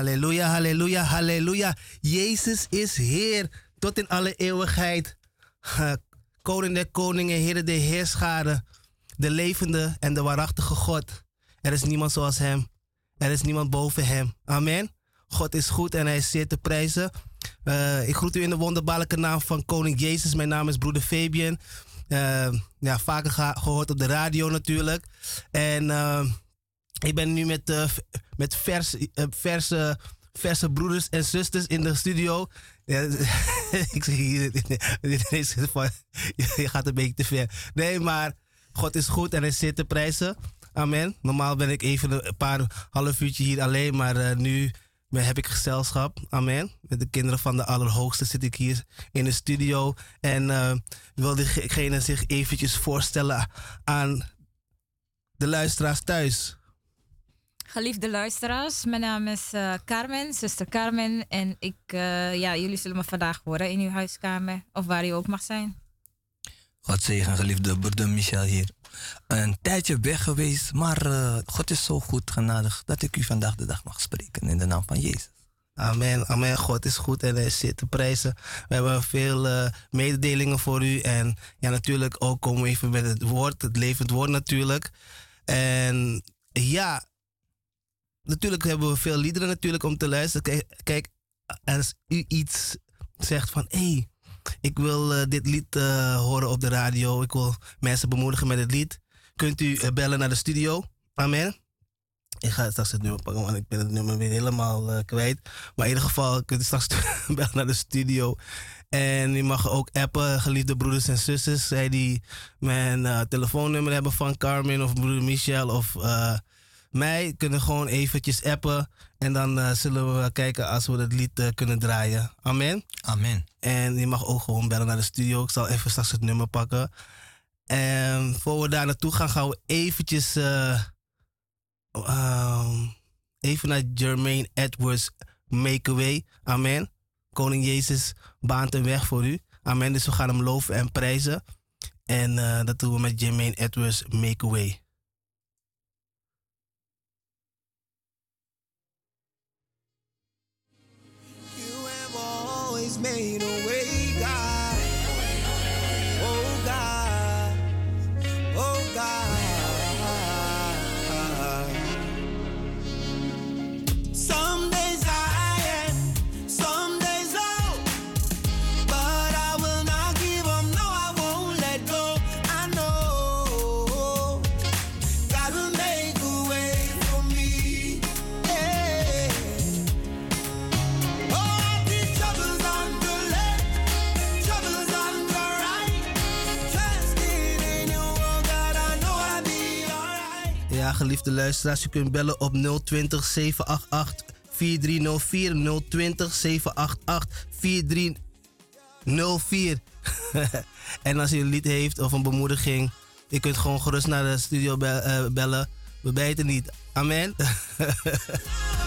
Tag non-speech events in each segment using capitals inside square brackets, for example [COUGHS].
Halleluja, halleluja, halleluja. Jezus is Heer tot in alle eeuwigheid. Koning der koningen, Heer de heerschade, de levende en de waarachtige God. Er is niemand zoals Hem. Er is niemand boven Hem. Amen. God is goed en Hij is zeer te prijzen. Uh, ik groet u in de wonderbaarlijke naam van Koning Jezus. Mijn naam is broeder Fabian. Uh, ja, vaker gehoord op de radio natuurlijk. En uh, ik ben nu met, uh, met vers, uh, verse, verse broeders en zusters in de studio. [LAUGHS] Ik zeg hier, [LAUGHS] je gaat een beetje te ver. Nee, maar God is goed en hij zit te prijzen. Amen. Normaal ben ik even een paar half uurtje hier alleen, maar uh, nu heb ik gezelschap. Amen. Met de kinderen van de Allerhoogste zit ik hier in de studio. En wil diegene zich eventjes voorstellen aan de luisteraars thuis. Geliefde luisteraars, mijn naam is uh, Carmen, zuster Carmen. En ik, uh, ja, jullie zullen me vandaag horen in uw huiskamer of waar u ook mag zijn. God zegen, geliefde broeder Michel hier. Een tijdje weg geweest, maar uh, God is zo goed genadig dat ik u vandaag de dag mag spreken in de naam van Jezus. Amen, amen. God is goed en hij zit te prijzen. We hebben veel uh, mededelingen voor u. En ja, natuurlijk ook komen we even met het woord, het levend woord natuurlijk. En ja, natuurlijk hebben we veel liederen natuurlijk om te luisteren. Kijk, als u iets zegt van... hé, hey, ik wil uh, dit lied uh, horen op de radio. Ik wil mensen bemoedigen met het lied. Kunt u uh, bellen naar de studio. Amen. Ik ga straks het nummer pakken, want ik ben het nummer weer helemaal kwijt. Maar in ieder geval kunt u straks [LAUGHS] bellen naar de studio. En u mag ook appen, geliefde broeders en zusters. Zij die mijn telefoonnummer hebben van Carmen of broeder Michel of mij kunnen gewoon eventjes appen. En dan uh, zullen we kijken als we het lied uh, kunnen draaien. Amen. Amen. En je mag ook gewoon bellen naar de studio. Ik zal even straks het nummer pakken. En voor we daar naartoe gaan, gaan we eventjes uh, even naar Jermaine Edwards Make Away. Amen. Koning Jezus baant een weg voor u. Amen. Dus we gaan hem loven en prijzen. En dat doen we met Jermaine Edwards Make geliefde luisteraars, u kunt bellen op 020 788 4304 020 788 4304. en als u een lied heeft of een bemoediging, je kunt gewoon gerust naar de studio eh, bellen. We bijten niet. Amen. [LAUGHS]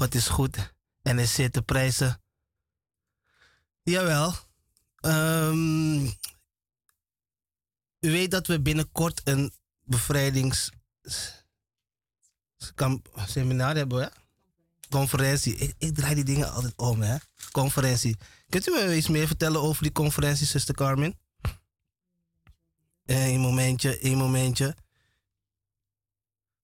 God is goed en is zeer te prijzen. Jawel. Um, u weet dat we binnenkort een bevrijdings seminar hebben, hè? Conferentie. Ik, draai die dingen altijd om, hè? Conferentie. Kunt u me iets meer vertellen over die conferentie, zuster Carmen? Een eh, momentje, een momentje.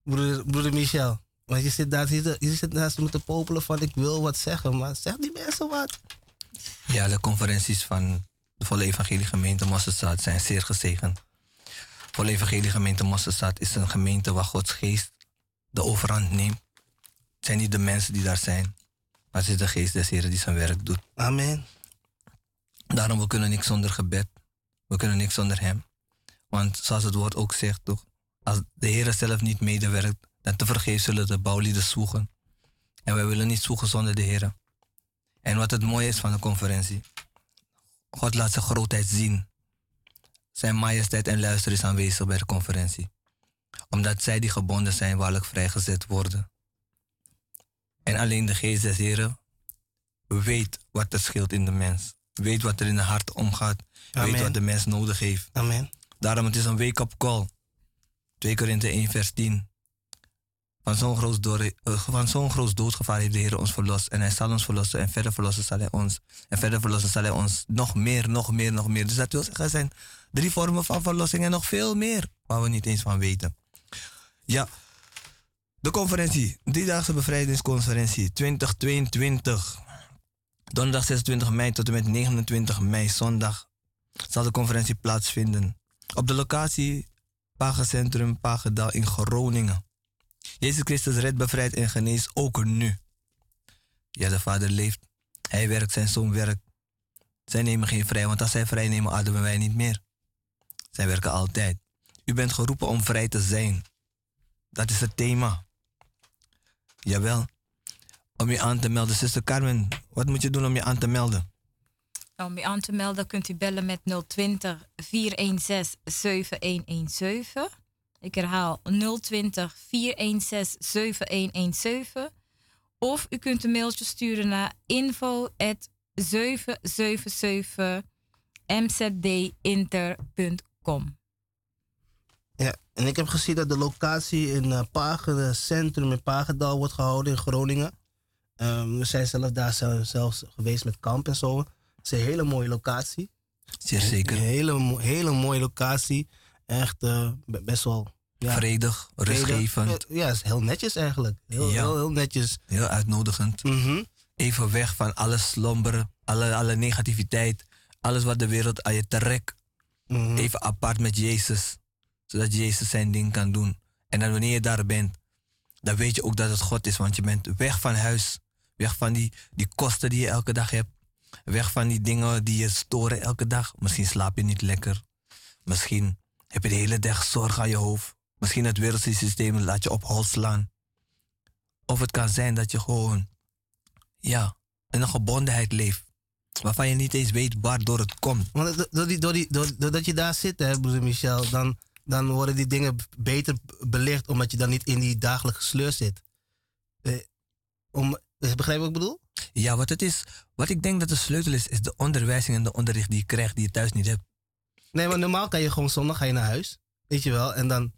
Broeder, broeder Michel. Want je zit daar, je zit naast me te popelen van ik wil wat zeggen, maar zeg die mensen wat. Ja, de conferenties van de Volle Evangelie Gemeente Mosselstad zijn zeer gezegend. Volle Evangelie Gemeente Mosselstad is een gemeente waar Gods geest de overhand neemt. Het zijn niet de mensen die daar zijn, maar het is de geest des Heren die zijn werk doet. Amen. Daarom we kunnen niks zonder gebed. We kunnen niks zonder hem. Want zoals het woord ook zegt, toch, als de Heer zelf niet medewerkt, dan te vergeefs zullen de bouwlieden zwoegen. En wij willen niet zwoegen zonder de Heer. En wat het mooie is van de conferentie, God laat zijn grootheid zien. Zijn majesteit en luister is aanwezig bij de conferentie. Omdat zij die gebonden zijn waarlijk vrijgezet worden. En alleen de geest des Heren weet wat er scheelt in de mens. Weet wat er in het hart omgaat. Weet wat de mens nodig heeft. Amen. Daarom het is een wake-up call. 2 Korinthe 1 vers 10. Van zo'n groot, van zo'n groot doodgevaar heeft de Heer ons verlost. En hij zal ons verlossen. En verder verlossen zal hij ons. En verder verlossen zal hij ons nog meer, nog meer, nog meer. Dus dat wil zeggen, er zijn drie vormen van verlossing en nog veel meer. Waar we niet eens van weten. Ja, de conferentie. Driedaagse bevrijdingsconferentie 2022. Donderdag 26 mei tot en met 29 mei, zondag, zal de conferentie plaatsvinden. Op de locatie Pagacentrum Pagedal in Groningen. Jezus Christus redt, bevrijdt en geneest ook nu. Ja, de Vader leeft. Hij werkt, zijn zoon werkt. Zij nemen geen vrij, want als zij vrij nemen, ademen wij niet meer. Zij werken altijd. U bent geroepen om vrij te zijn. Dat is het thema. Jawel. Om je aan te melden, zuster Carmen, wat moet je doen om je aan te melden? Om je aan te melden kunt u bellen met 020 416 7117. Ik herhaal 020 416 7117. Of u kunt een mailtje sturen naar info 777mzdinter.com. Ja, en ik heb gezien dat de locatie in uh, Pagen, centrum in Pagendal wordt gehouden in Groningen. Um, we zijn zelf daar zelfs geweest met kamp en zo. Het is een hele mooie locatie. Zeer zeker. Een hele, hele mooie locatie. Echt uh, best wel ja. Vredig, rustgevend. Ja, is heel netjes eigenlijk. Heel, heel, heel, netjes. Heel uitnodigend. Mm Even weg van alle slomberen, alle, alle negativiteit, alles wat de wereld aan je trekt. Mm Even apart met Jezus, zodat Jezus zijn ding kan doen. En dan wanneer je daar bent, dan weet je ook dat het God is, want je bent weg van huis, weg van die, die kosten die je elke dag hebt, weg van die dingen die je storen elke dag. Misschien slaap je niet lekker, misschien heb je de hele dag zorg aan je hoofd. Misschien het wereldse systeem laat je op hol slaan. Of het kan zijn dat je gewoon, ja, in een gebondenheid leeft. Waarvan je niet eens weet waardoor het komt. Want door die, door die, doordat je daar zit, hè, broeder Michel, dan, dan worden die dingen beter belicht, omdat je dan niet in die dagelijkse sleur zit. Eh, om, begrijp je wat ik bedoel? Ja, wat het is, wat ik denk dat de sleutel is, is de onderwijzing en de onderricht die je krijgt, die je thuis niet hebt. Nee, maar normaal kan je gewoon zondag ga je naar huis. Weet je wel, en dan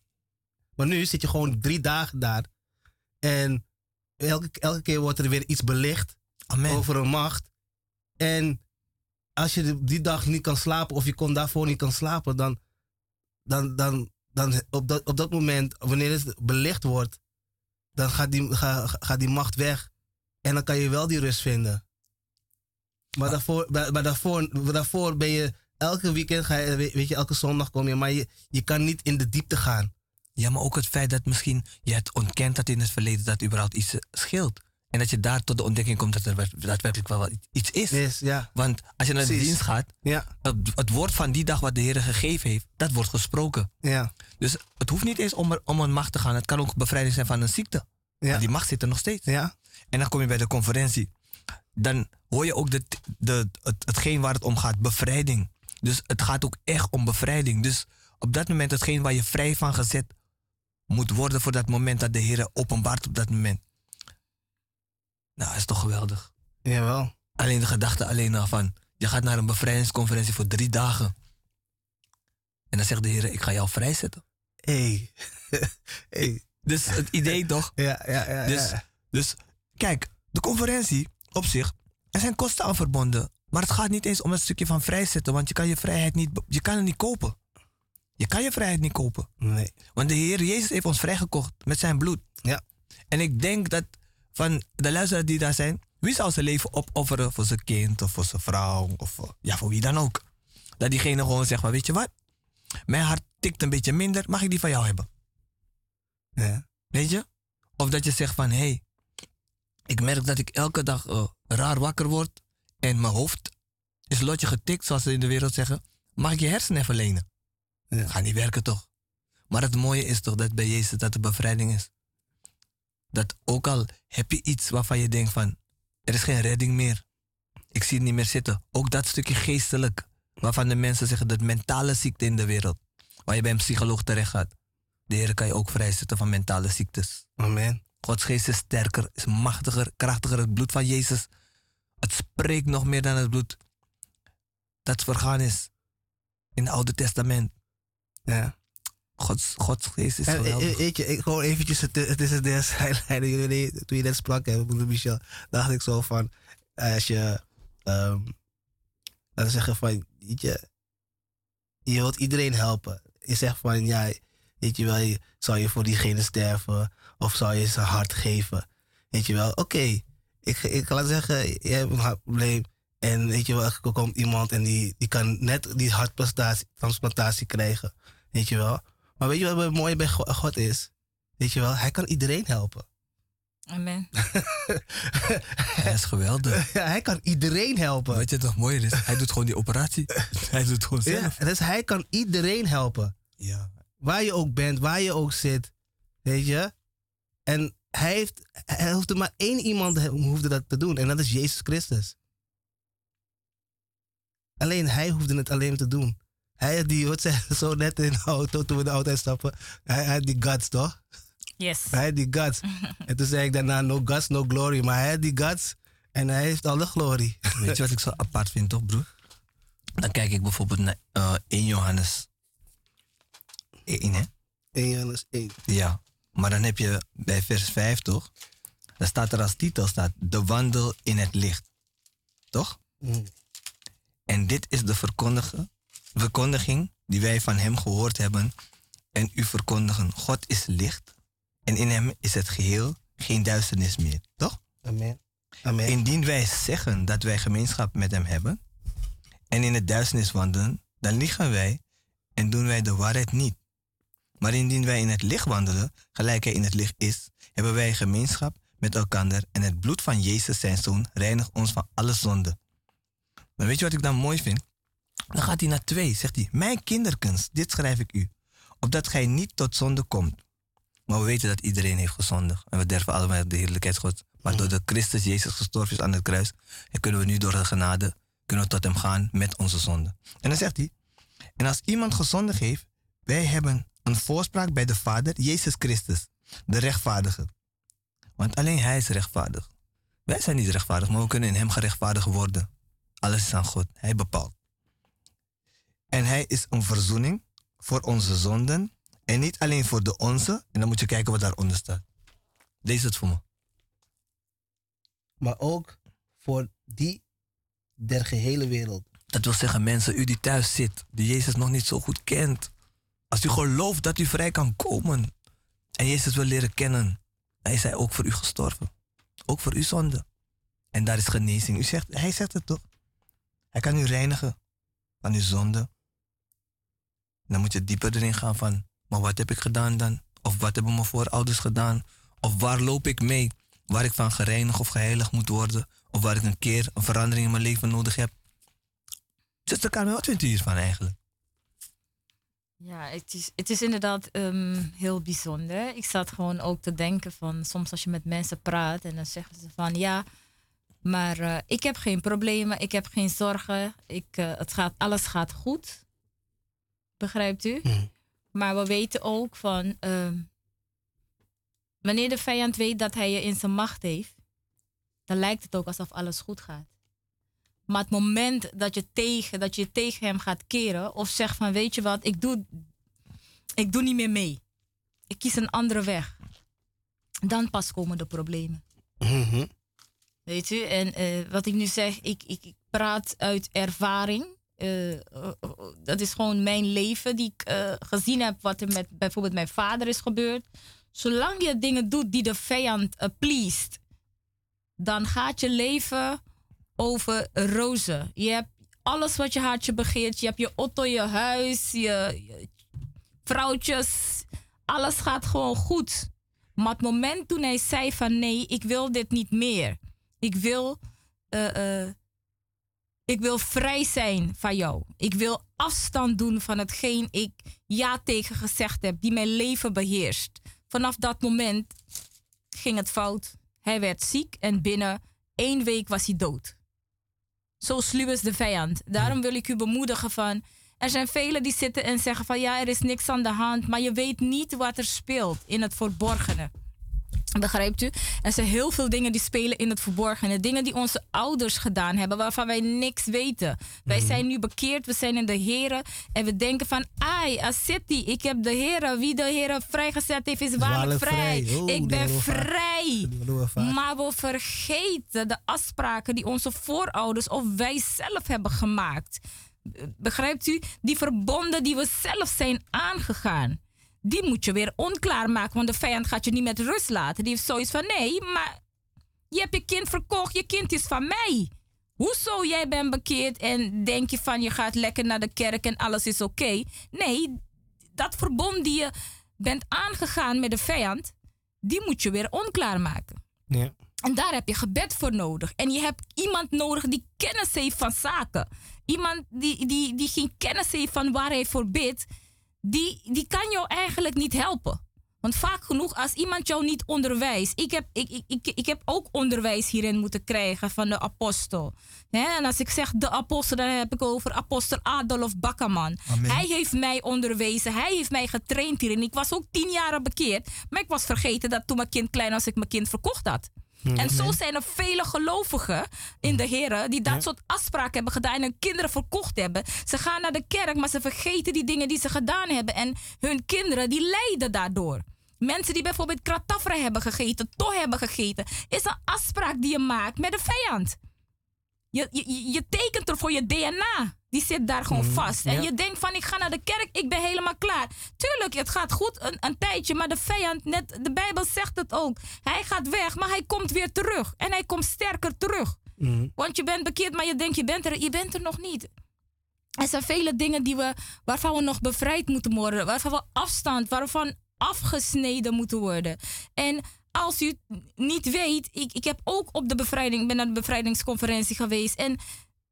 maar nu zit je gewoon drie dagen daar. En elke, elke keer wordt er weer iets belicht Amen. over een macht. En als je die dag niet kan slapen of je kon daarvoor niet kan slapen, dan, dan, dan, dan op, dat, op dat moment, wanneer het belicht wordt, dan gaat die, gaat die macht weg. En dan kan je wel die rust vinden. Maar, ah. daarvoor, maar daarvoor, daarvoor ben je elke weekend, ga je, weet je, elke zondag kom je, maar je, je kan niet in de diepte gaan. Ja, maar ook het feit dat misschien je het ontkent dat in het verleden dat überhaupt iets scheelt. En dat je daar tot de ontdekking komt dat er daadwerkelijk wel iets is. Yes, ja. Want als je naar de dienst gaat, ja. het, het, woord van die dag wat de Heer gegeven heeft, dat wordt gesproken. Ja. Dus het hoeft niet eens om, er, om een macht te gaan. Het kan ook bevrijding zijn van een ziekte. Ja. Maar die macht zit er nog steeds. Ja. En dan kom je bij de conferentie. Dan hoor je ook de, de, het, hetgeen waar het om gaat, bevrijding. Dus het gaat ook echt om bevrijding. Dus op dat moment hetgeen waar je vrij van gezet moet worden voor dat moment dat de Heer openbaart op dat moment. Nou, is toch geweldig. Jawel. Alleen de gedachte alleen al van, je gaat naar een bevrijdingsconferentie voor drie dagen. En dan zegt de Heer, ik ga jou vrijzetten. Hey. [LAUGHS] hey. Dus het idee toch? [LAUGHS] Ja, ja, ja. Dus, ja. dus kijk, de conferentie op zich, er zijn kosten aan verbonden. Maar het gaat niet eens om een stukje van vrijzetten, want je kan je vrijheid niet, je kan het niet kopen. Je kan je vrijheid niet kopen. Nee. Want de Heer Jezus heeft ons vrijgekocht met zijn bloed. Ja. En ik denk dat van de luisteraars die daar zijn, wie zou zijn leven opofferen voor zijn kind of voor zijn vrouw of voor, ja, voor wie dan ook? Dat diegene gewoon zegt van, weet je wat? Mijn hart tikt een beetje minder, mag ik die van jou hebben? Ja. Weet je? Of dat je zegt van, hé, hey, ik merk dat ik elke dag eh, raar wakker word en mijn hoofd is lotje getikt, zoals ze in de wereld zeggen. Mag ik je hersenen even lenen? Ja. Gaat niet werken toch? Maar het mooie is toch dat bij Jezus dat de bevrijding is. Dat ook al heb je iets waarvan je denkt van, er is geen redding meer. Ik zie het niet meer zitten. Ook dat stukje geestelijk, waarvan de mensen zeggen dat mentale ziekte in de wereld, waar je bij een psycholoog terecht gaat. De Heer kan je ook vrijzetten van mentale ziektes. Amen. Gods geest is sterker, is machtiger, krachtiger. Het bloed van Jezus, het spreekt nog meer dan het bloed dat vergaan is in het Oude Testament. Ja. Gods, Gods geest is eh, geweldig. weet je, ik, gewoon eventjes, is het zijlijnen. [LAUGHS] Jullie- Toen je net sprak, hè, broeder Michel, dacht ik zo van, als je, ehm laten we zeggen van, weet je, je wilt iedereen helpen. Je zegt van, ja, weet je wel, zou je voor diegene sterven of zou je zijn hart geven? Weet je wel, oké, ik, ik kan zeggen, je hebt een hartprobleem en weet je wel, er komt iemand en die, die kan net die harttransplantatie krijgen. Weet je wel. Maar weet je wat het mooie bij Go- God is? Weet je wel, hij kan iedereen helpen. Amen. [LAUGHS] Hij is geweldig. Ja, hij kan iedereen helpen. Weet je wat nog mooier is? Hij doet gewoon die operatie. [LAUGHS] Hij doet het gewoon Ja, zelf. dus hij kan iedereen helpen. Ja. Waar je ook bent, waar je ook zit. Weet je? En hij heeft, hij hoefde maar één iemand hoefde dat te doen. En dat is Jezus Christus. Alleen hij hoefde het alleen te doen. Hij had die, wat zei zo net in de auto, toen we de auto uitstappen. Hij had die guts, toch? Yes. Hij had die guts. en toen zei ik daarna, no guts, no glory. Maar hij had die guts en hij heeft alle glorie. [LAUGHS] Weet je wat ik zo apart vind, toch, broer? Dan kijk ik bijvoorbeeld naar eh 1 Johannes 1, hè? 1 Johannes 1. Ja. Maar dan heb je bij vers 5, toch? Dan staat er als titel, staat de wandel in het licht. Toch? Mm. En dit is de verkondigen, verkondiging die wij van hem gehoord hebben en u verkondigen. God is licht en in hem is het geheel geen duisternis meer. Toch? Amen. Amen. Indien wij zeggen dat wij gemeenschap met hem hebben en in het duisternis wandelen, dan liegen wij en doen wij de waarheid niet. Maar indien wij in het licht wandelen, gelijk hij in het licht is, hebben wij gemeenschap met elkaar en het bloed van Jezus zijn zoon reinigt ons van alle zonde. Maar weet je wat ik dan mooi vind? Dan gaat hij naar twee, zegt hij, mijn kinderkens, dit schrijf ik u, opdat gij niet tot zonde komt. Maar we weten dat iedereen heeft gezondigd en we derven allemaal de heerlijkheid God. Maar doordat Christus Jezus gestorven is aan het kruis, en kunnen we nu door de genade kunnen we tot hem gaan met onze zonde. En dan zegt hij, en als iemand gezondigd heeft, wij hebben een voorspraak bij de Vader, Jezus Christus, de rechtvaardige. Want alleen hij is rechtvaardig. Wij zijn niet rechtvaardig, maar we kunnen in hem gerechtvaardigd worden. Alles is aan God, hij bepaalt. En hij is een verzoening voor onze zonden en niet alleen voor de onze. En dan moet je kijken wat daaronder staat. Lees het voor me. Maar ook voor die der gehele wereld. Dat wil zeggen, mensen, u die thuis zit, die Jezus nog niet zo goed kent. Als u gelooft dat u vrij kan komen en Jezus wil leren kennen, hij is hij ook voor u gestorven. Ook voor uw zonde. En daar is genezing. U zegt, hij zegt het toch? Hij kan u reinigen van uw zonde. Dan moet je dieper erin gaan van, maar wat heb ik gedaan dan? Of wat hebben mijn voorouders gedaan? Of waar loop ik mee? Waar ik van gereinigd of geheiligd moet worden? Of waar ik een keer een verandering in mijn leven nodig heb? Zuster Carmen, wat vindt u hiervan eigenlijk? Ja, het is, het is inderdaad ehm, heel bijzonder. Ik zat gewoon ook te denken van soms als je met mensen praat en dan zeggen ze van ja, maar eh, ik heb geen problemen, ik heb geen zorgen, ik, eh, het gaat, alles gaat goed. Begrijpt u? Mm. Maar we weten ook van ehm, wanneer de vijand weet dat hij je in zijn macht heeft, dan lijkt het ook alsof alles goed gaat. Maar het moment dat je tegen, dat je tegen hem gaat keren of zegt van weet je wat, ik doe, ik doe niet meer mee. Ik kies een andere weg. Dan pas komen de problemen. Mhm. Weet u, en eh, wat ik nu zeg, ik, ik, ik praat uit ervaring. Eh, eh, dat is gewoon mijn leven die ik eh, gezien heb wat er met bijvoorbeeld mijn vader is gebeurd. Zolang je dingen doet die de vijand pleased, dan gaat je leven over rozen. Je hebt alles wat je hartje begeert. Je hebt je auto, je huis, je, je vrouwtjes. Alles gaat gewoon goed. Maar het moment toen hij zei van nee, ik wil dit niet meer. Ik wil, ik wil vrij zijn van jou. Ik wil afstand doen van hetgeen ik ja tegen gezegd heb, die mijn leven beheerst. Vanaf dat moment ging het fout. Hij werd ziek en binnen één week was hij dood. Zo sluw is de vijand. Daarom wil ik u bemoedigen van... Er zijn velen die zitten en zeggen van ja, er is niks aan de hand. Maar je weet niet wat er speelt in het verborgene. Begrijpt u? Er zijn heel veel dingen die spelen in het verborgene. Dingen die onze ouders gedaan hebben, waarvan wij niks weten. Wij zijn nu bekeerd, we zijn in de Heren. En we denken van, ai, Asiti, ik heb de Heren. Wie de Heren vrijgezet heeft, is waarlijk vrij. vrij. Oh, ik ben vrij. Maar we vergeten de afspraken die onze voorouders of wij zelf hebben gemaakt. Begrijpt u? Die verbonden die we zelf zijn aangegaan. Die moet je weer onklaar maken, want de vijand gaat je niet met rust laten. Die heeft zoiets van: nee, maar je hebt je kind verkocht, je kind is van mij. Hoezo jij bent bekeerd en denk je van je gaat lekker naar de kerk en alles is oké? Nee, dat verbond die je bent aangegaan met de vijand, die moet je weer onklaar maken. Ja. En daar heb je gebed voor nodig. En je hebt iemand nodig die kennis heeft van zaken. Iemand die, die, die geen kennis heeft van waar hij voor bidt. Die, die kan jou eigenlijk niet helpen. Want vaak genoeg, als iemand jou niet onderwijst. Ik heb, ik, ik, ik, ik heb ook onderwijs hierin moeten krijgen van de apostel. En als ik zeg de apostel, dan heb ik over apostel Adolf Bakkerman. Amen. Hij heeft mij onderwezen. Hij heeft mij getraind hierin. Ik was ook tien jaar bekeerd. Maar ik was vergeten dat toen mijn kind klein was, ik mijn kind verkocht had. En zo zijn er vele gelovigen in de Heren die dat soort afspraken hebben gedaan en hun kinderen verkocht hebben. Ze gaan naar de kerk, maar ze vergeten die dingen die ze gedaan hebben. En hun kinderen die lijden daardoor. Mensen die bijvoorbeeld kratafra hebben gegeten, toch hebben gegeten, is een afspraak die je maakt met de vijand. Je, je, je- je tekent er voor je DNA. Die zit daar gewoon vast. En ja. je denkt van ik ga naar de kerk, ik ben helemaal klaar. Tuurlijk, het gaat goed een, een tijdje, maar de vijand, net, de Bijbel zegt het ook. Hij gaat weg, maar hij komt weer terug. En hij komt sterker terug. Mhm. Want je bent bekeerd, maar je denkt je bent er, je bent er nog niet. Er zijn vele dingen die we, waarvan we nog bevrijd moeten worden. Waarvan we afstand, waarvan afgesneden moeten worden. En als u het niet weet, ik, ik heb ook op de bevrijding, ik ben naar de bevrijdingsconferentie geweest. En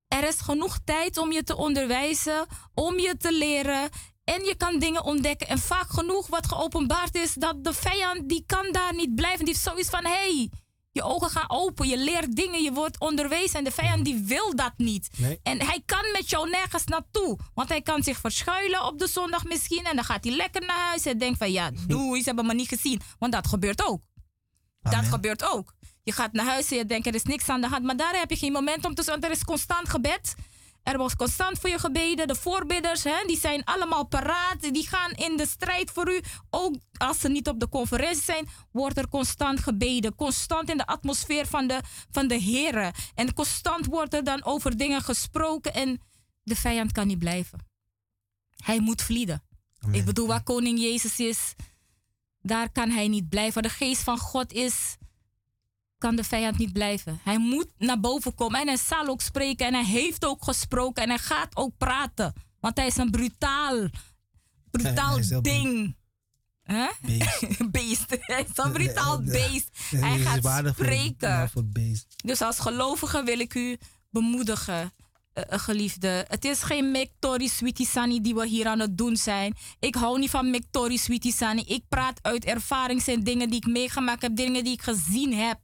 er is genoeg tijd om je te onderwijzen, om je te leren. En je kan dingen ontdekken. En vaak genoeg wat geopenbaard is, dat de vijand die kan daar niet blijven. Die heeft zoiets van, hé, hey, je ogen gaan open, je leert dingen, je wordt onderwezen. En de vijand die wil dat niet. Nee. En hij kan met jou nergens naartoe. Want hij kan zich verschuilen op de zondag misschien. En dan gaat hij lekker naar huis en denkt van, ja, doei, ze hebben me niet gezien. Want dat gebeurt ook. Dat gebeurt ook. Je gaat naar huis en je denkt er is niks aan de hand. Maar daar heb je geen moment om te want er is constant gebed. Er wordt constant voor je gebeden. De voorbidders, hè, die zijn allemaal paraat. Die gaan in de strijd voor u. Ook als ze niet op de conferentie zijn, wordt er constant gebeden. Constant in de atmosfeer van de, van de Heren. En constant wordt er dan over dingen gesproken. En de vijand kan niet blijven. Hij moet vlieden. Amen. Ik bedoel, waar koning Jezus is, daar kan hij niet blijven. De geest van God is, kan de vijand niet blijven. Hij moet naar boven komen en hij zal ook spreken en hij heeft ook gesproken en hij gaat ook praten. Want hij is een brutaal, brutaal ding. Hè? Beest. [LAUGHS] beest. Hij is een brutaal [LAUGHS] beest. Hij gaat voor- spreken. ja, voor beest. Dus als gelovige wil ik u bemoedigen, geliefde. Het is geen Mektori Sweetie Sani die we hier aan het doen zijn. Ik hou niet van Mektori Sweetie Sani. Ik praat uit ervaring en dingen die ik meegemaakt heb, dingen die ik gezien heb.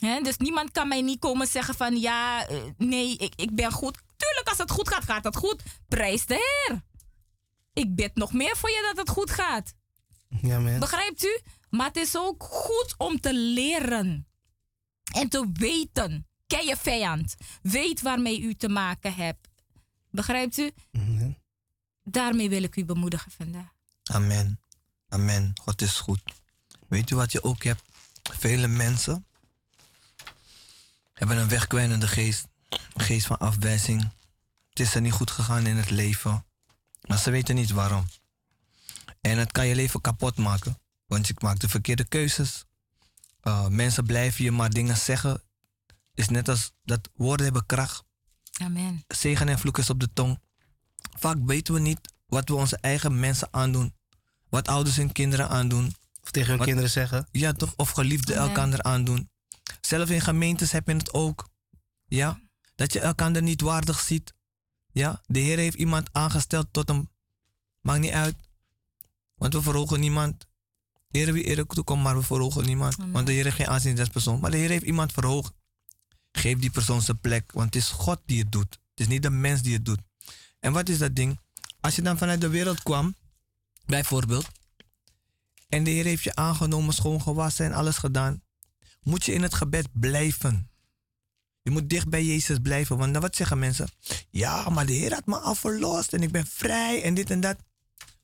Dus niemand kan mij niet komen zeggen van ja, eh, nee, ik, ik ben goed. Tuurlijk, als het goed gaat, gaat het goed. Prijs de Heer. Ik bid nog meer voor je dat het goed gaat. Ja, man. Begrijpt u? Maar het is ook goed om te leren. En te weten, ken je vijand, weet waarmee u te maken hebt. Begrijpt u? Mhm. Daarmee wil ik u bemoedigen vandaag. Amen. Amen. God is goed. Weet u wat je ook hebt? Vele mensen hebben een wegkwijnende geest. Een geest van afwijzing. Het is er niet goed gegaan in het leven. Maar ze weten niet waarom. En het kan je leven kapot maken. Want je maakt de verkeerde keuzes. Uh, mensen blijven je maar dingen zeggen. Is net als dat woorden hebben kracht. Amen. Zegen en vloek is op de tong. Vaak weten we niet wat we onze eigen mensen aandoen. Wat ouders hun kinderen aandoen. Of tegen hun Wat- kinderen zeggen. Ja, toch? Of geliefden Amen. elkander aandoen. Zelf in gemeentes heb je het ook. Ja? Dat je elkander niet waardig ziet. Ja? De Heer heeft iemand aangesteld tot een... Maakt niet uit. Want we verhogen niemand. Heer wie eer toekomt, maar we verhogen niemand. Amen. Want de Heer heeft geen aanzien des persoon. Maar de Heer heeft iemand verhoogd. Geef die persoon zijn plek. Want het is God die het doet. Het is niet de mens die het doet. En wat is dat ding? Als je dan vanuit de wereld kwam, bijvoorbeeld, en de Heer heeft je aangenomen, schoongewassen en alles gedaan, moet je in het gebed blijven. Je moet dicht bij Jezus blijven. Want dan wat zeggen mensen? Ja, maar de Heer had me al verlost en ik ben vrij en dit en dat.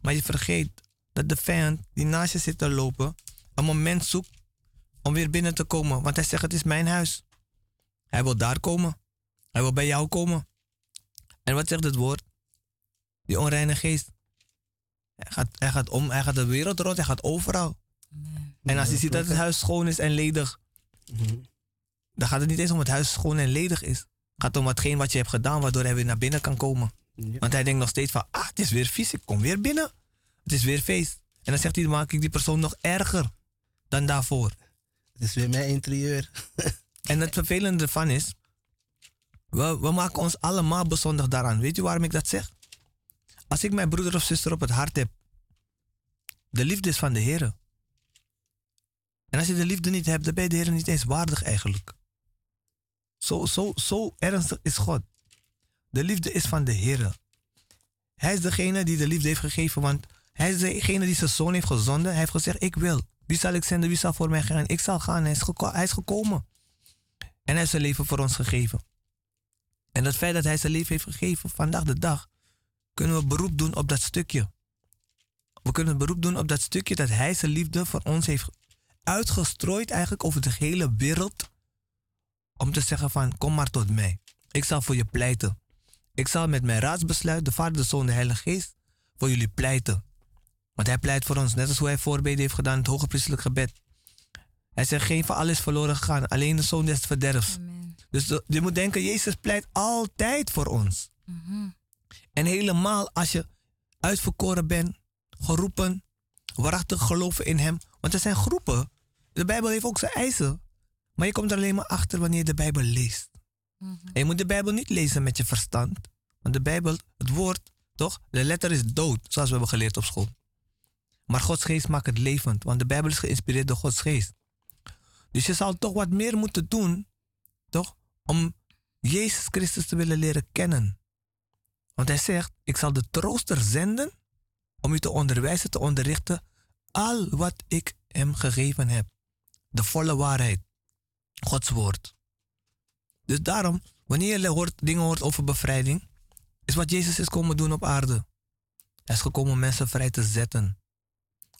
Maar je vergeet dat de vijand die naast je zit te lopen, een moment zoekt om weer binnen te komen. Want hij zegt: Het is mijn huis. Hij wil daar komen. Hij wil bij jou komen. En wat zegt het woord? Die onreine geest. Hij gaat, hij gaat om, hij gaat de wereld rond, hij gaat overal. En als hij ziet dat het huis schoon is en ledig, Mhm. dan gaat het niet eens om het huis schoon en ledig is. Het gaat om hetgeen wat je hebt gedaan, waardoor hij weer naar binnen kan komen. Ja. Want hij denkt nog steeds van, ah, het is weer vies, ik kom weer binnen. Het is weer feest. En dan zegt hij, dan maak ik die persoon nog erger dan daarvoor. Het is weer mijn interieur. [LAUGHS] En het vervelende ervan is, we, maken ons allemaal bezondig daaraan. Weet je waarom ik dat zeg? Als ik mijn broeder of zuster op het hart heb, de liefde is van de Heer. En als je de liefde niet hebt, dan ben je de Heer niet eens waardig eigenlijk. Zo, zo, zo ernstig is God. De liefde is van de Heer. Hij is degene die de liefde heeft gegeven, want hij is degene die zijn zoon heeft gezonden. Hij heeft gezegd, ik wil. Wie zal ik zenden? Wie zal voor mij gaan? Ik zal gaan. Hij is, hij is gekomen. En hij heeft zijn leven voor ons gegeven. En het feit dat hij zijn leven heeft gegeven vandaag de dag, kunnen we beroep doen op dat stukje. We kunnen beroep doen op dat stukje dat hij zijn liefde voor ons heeft uitgestrooid eigenlijk over de hele wereld. Om te zeggen van, kom maar tot mij. Ik zal voor je pleiten. Ik zal met mijn raadsbesluit, de Vader, de Zoon, de Heilige Geest, voor jullie pleiten. Want hij pleit voor ons, net als hoe hij voorbeden heeft gedaan in het hoge priestelijk gebed. Hij zegt, geen van alles is verloren gegaan, alleen de Zoon des verderfs. Amen. Dus je moet denken, Jezus pleit altijd voor ons. Mhm. En helemaal als je uitverkoren bent, geroepen, waarachtig geloven in Hem. Want er zijn groepen. De Bijbel heeft ook zijn eisen. Maar je komt er alleen maar achter wanneer je de Bijbel leest. Mhm. En je moet de Bijbel niet lezen met je verstand. Want de Bijbel, het woord, toch? De letter is dood, zoals we hebben geleerd op school. Maar Gods geest maakt het levend, want de Bijbel is geïnspireerd door Gods geest. Dus je zal toch wat meer moeten doen, toch? Om Jezus Christus te willen leren kennen. Want hij zegt, ik zal de trooster zenden om u te onderwijzen, te onderrichten, al wat ik hem gegeven heb. De volle waarheid. Gods woord. Dus daarom, wanneer je dingen hoort over bevrijding, is wat Jezus is komen doen op aarde. Hij is gekomen om mensen vrij te zetten.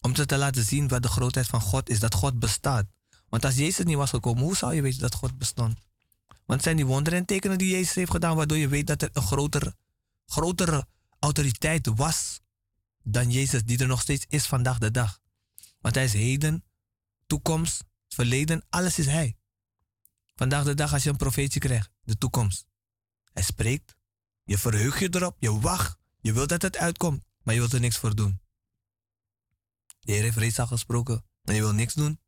Om ze te laten zien wat de grootheid van God is, dat God bestaat. Want als Jezus niet was gekomen, hoe zou je weten dat God bestond? Want het zijn die wonderen en tekenen die Jezus heeft gedaan, waardoor je weet dat er een grotere, grotere autoriteit was dan Jezus, die er nog steeds is vandaag de dag. Want hij is heden, toekomst, verleden, alles is hij. Vandaag de dag als je een profetie krijgt, de toekomst. Hij spreekt, je verheugt je erop, je wacht, je wilt dat het uitkomt, maar je wilt er niks voor doen. De Heer heeft reeds al gesproken en je wil niks doen.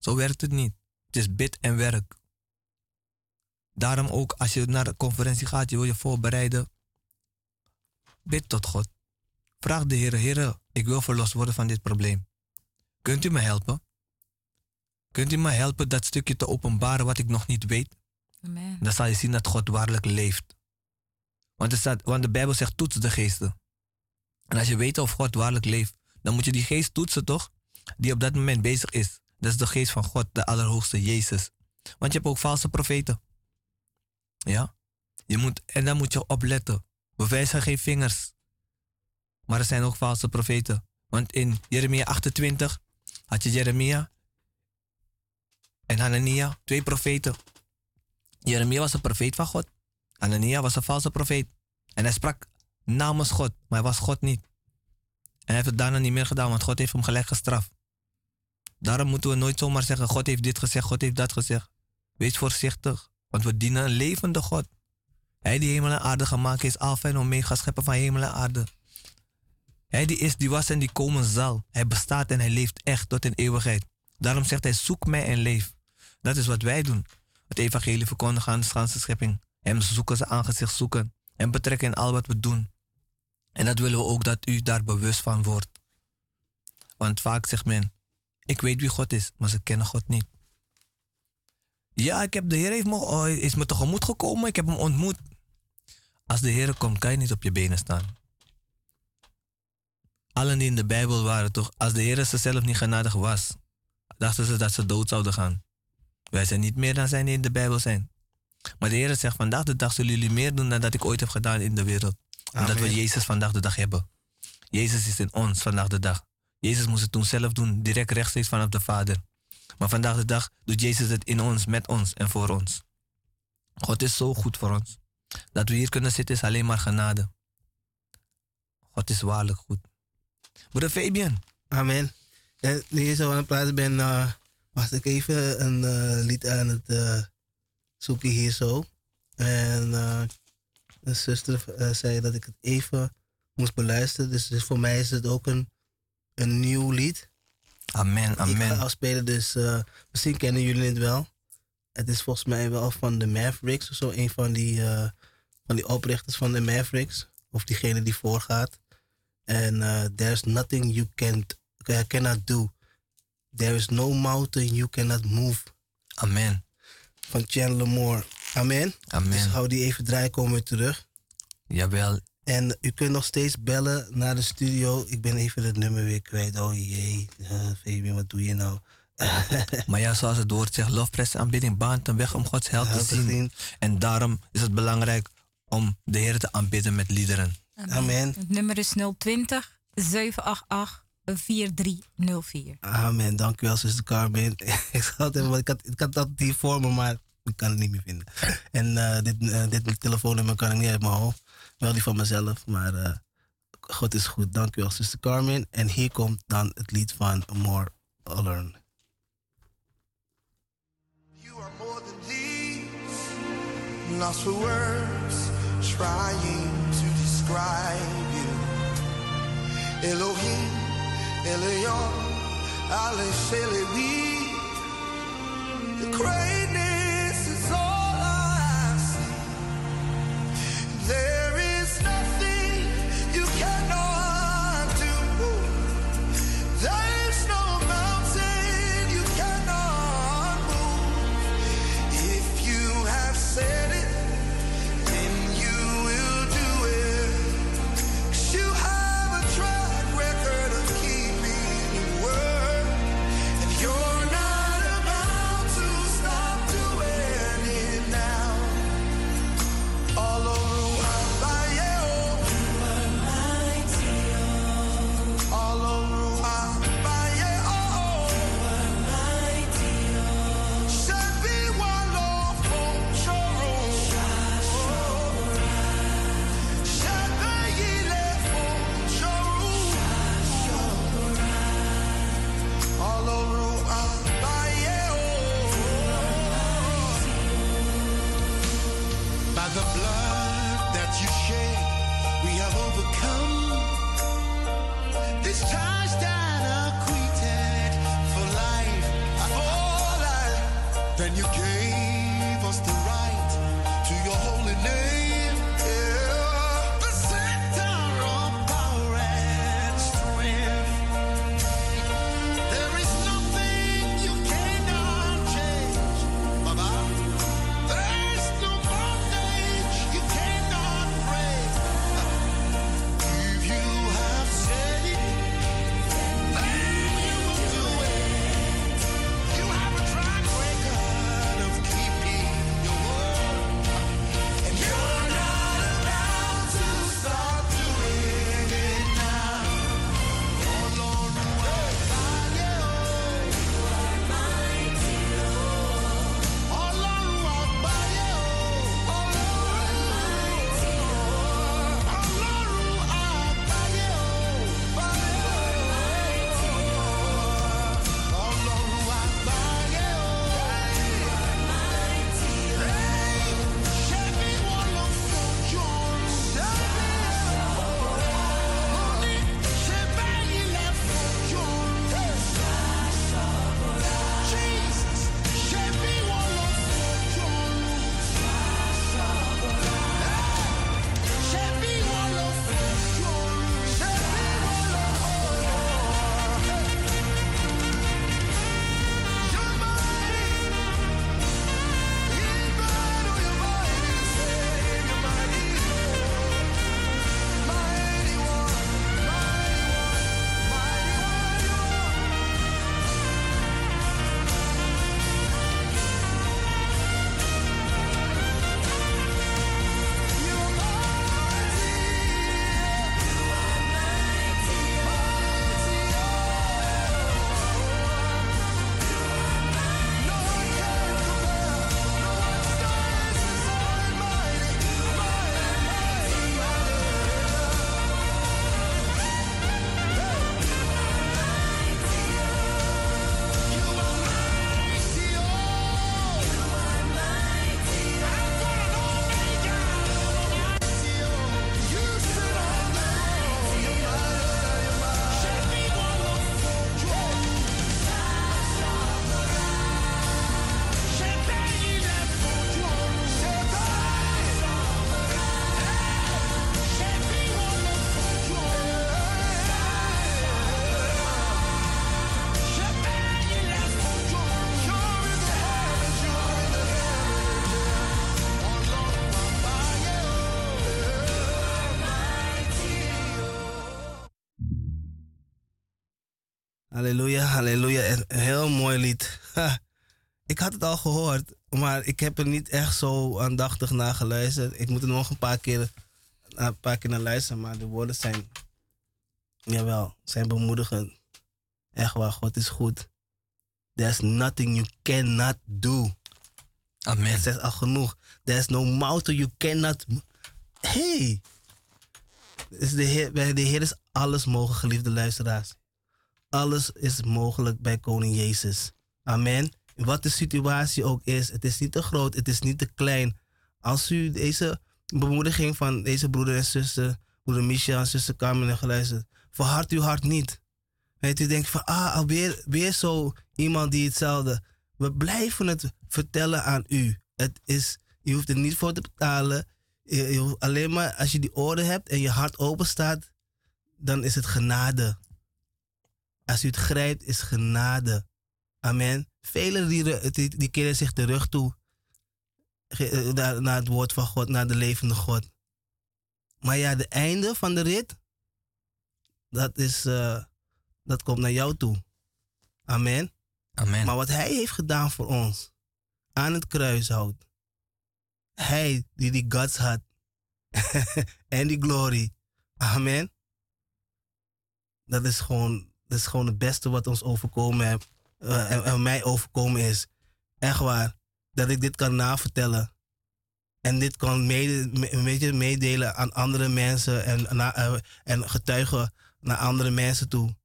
Zo werkt het niet. Het is bid en werk. Daarom ook als je naar de conferentie gaat, je wil je voorbereiden. Bid tot God. Vraag de Heer, Heer, ik wil verlost worden van dit probleem. Kunt u me helpen? Kunt u me helpen dat stukje te openbaren wat ik nog niet weet? Amen. Dan zal je zien dat God waarlijk leeft. Want, staat, want de Bijbel zegt toets de geesten. En als je weet of God waarlijk leeft, dan moet je die geest toetsen toch? Die op dat moment bezig is. Dat is de geest van God, de Allerhoogste Jezus. Want je hebt ook valse profeten. Ja? Je moet, en dan moet je opletten. We wijzen geen vingers. Maar er zijn ook valse profeten. Want in Jeremia 28 had je Jeremia en Hanania, twee profeten. Jeremia was een profeet van God. Hanania was een valse profeet. En hij sprak namens God, maar hij was God niet. En hij heeft het daarna niet meer gedaan, want God heeft hem gelijk gestraft. Daarom moeten we nooit zomaar zeggen: God heeft dit gezegd, God heeft dat gezegd. Wees voorzichtig, want we dienen een levende God. Hij die hemel en aarde gemaakt is, Alpha en Omega, schepper van hemel en aarde. Hij die is, die was en die komen zal. Hij bestaat en hij leeft echt tot in eeuwigheid. Daarom zegt hij: zoek mij en leef. Dat is wat wij doen. Het evangelie verkondigen aan de ganse schepping. Hem zoeken ze aangezicht zoeken. Hem betrekken in al wat we doen. En dat willen we ook dat u daar bewust van wordt. Want vaak zegt men, ik weet wie God is, maar ze kennen God niet. Ja, ik heb de Heer heeft me, oh, is me tegemoet gekomen, ik heb hem ontmoet. Als de Heer komt, kan je niet op je benen staan. Allen die in de Bijbel waren toch, als de Heer zelf niet genadig was, dachten ze dat ze dood zouden gaan. Wij zijn niet meer dan zijn die in de Bijbel zijn. Maar de Heer zegt, vandaag de dag zullen jullie meer doen dan dat ik ooit heb gedaan in de wereld. Omdat we Jezus vandaag de dag hebben. Jezus is in ons vandaag de dag. Jezus moest het toen zelf doen, direct rechtstreeks vanaf de Vader. Maar vandaag de dag doet Jezus het in ons, met ons en voor ons. God is zo goed voor ons. Dat we hier kunnen zitten is alleen maar genade. God is waarlijk goed. Broeder Fabian. Amen. En nu je zo aan het praten ben, uh, was ik even een uh, lied aan het uh, zoeken hier zo. En een zuster zei dat ik het even moest beluisteren. Dus, dus, voor mij is het ook een, een nieuw lied. Amen, amen. Ik ga afspelen, dus misschien kennen jullie het wel. Het is volgens mij wel van de Mavericks of zo. Een van die, van die oprichters van de Mavericks. Of diegene die voorgaat. En there's nothing you can't, cannot do There is no mountain you cannot move. Amen. Van Chandler Moore. Amen. Amen. Dus hou die even draaien, komen we terug. Jawel. En u kunt nog steeds bellen naar de studio. Ik ben even het nummer weer kwijt. Oh jee, uh, wat doe je nou? [LAUGHS] maar ja, zoals het woord zegt, lofprijs aanbidding baant een weg om Gods held te zien. En daarom is het belangrijk om de Heer te aanbidden met liederen. Amen. Amen. Het nummer is 020 788 4304. Amen, dank u wel, zuster Carmen. [LAUGHS] ik, had ik, had, ik had dat hier voor me, maar ik kan het niet meer vinden. En uh, dit, uh, dit telefoonnummer kan ik niet uit mijn hoofd. Wel die van mezelf, maar uh, God is goed. Dank u wel, zuster Carmen. En hier komt dan het lied van More Learn. You are more than these, not for words, trying to describe you. Elohim. Elion, Ale Shelewi. The greatness It's time. Maar ik heb er niet echt zo aandachtig naar geluisterd. Ik moet er nog een paar keer, een paar keer naar luisteren, maar de woorden zijn, jawel, zijn bemoedigend. Echt waar, God is goed. There's nothing you cannot do. Amen. Het zegt al genoeg. There's no mountain you cannot. Hey! Dus de, Heer, bij de Heer is alles mogelijk, geliefde luisteraars. Alles is mogelijk bij Koning Jezus. Amen. Wat de situatie ook is, het is niet te groot, het is niet te klein. Als u deze bemoediging van deze broeder en zuster, broeder Michel en zuster Carmen heeft geluisterd, verhard uw hart niet. Weet u denkt van, ah, alweer weer zo iemand die hetzelfde. We blijven het vertellen aan u. Het is, je hoeft er niet voor te betalen. Je, alleen maar als je die oren hebt en je hart open staat, dan is het genade. Als u het grijpt, is genade. Amen. Velen die, die, die keren zich terug toe ge- naar, naar het woord van God, naar de levende God. Maar ja, de einde van de rit, dat, is, eh, dat komt naar jou toe. Amen. Amen. Maar wat hij heeft gedaan voor ons, aan het kruishout. Hij die die guts had [LAUGHS] en die glory. Amen. Dat is gewoon, dat is gewoon het beste wat ons overkomen heeft. Eh, en, mij overkomen is. Echt waar. Dat ik dit kan navertellen. En dit kan een beetje meedelen aan andere mensen. En, na- eh, en getuigen naar andere mensen toe.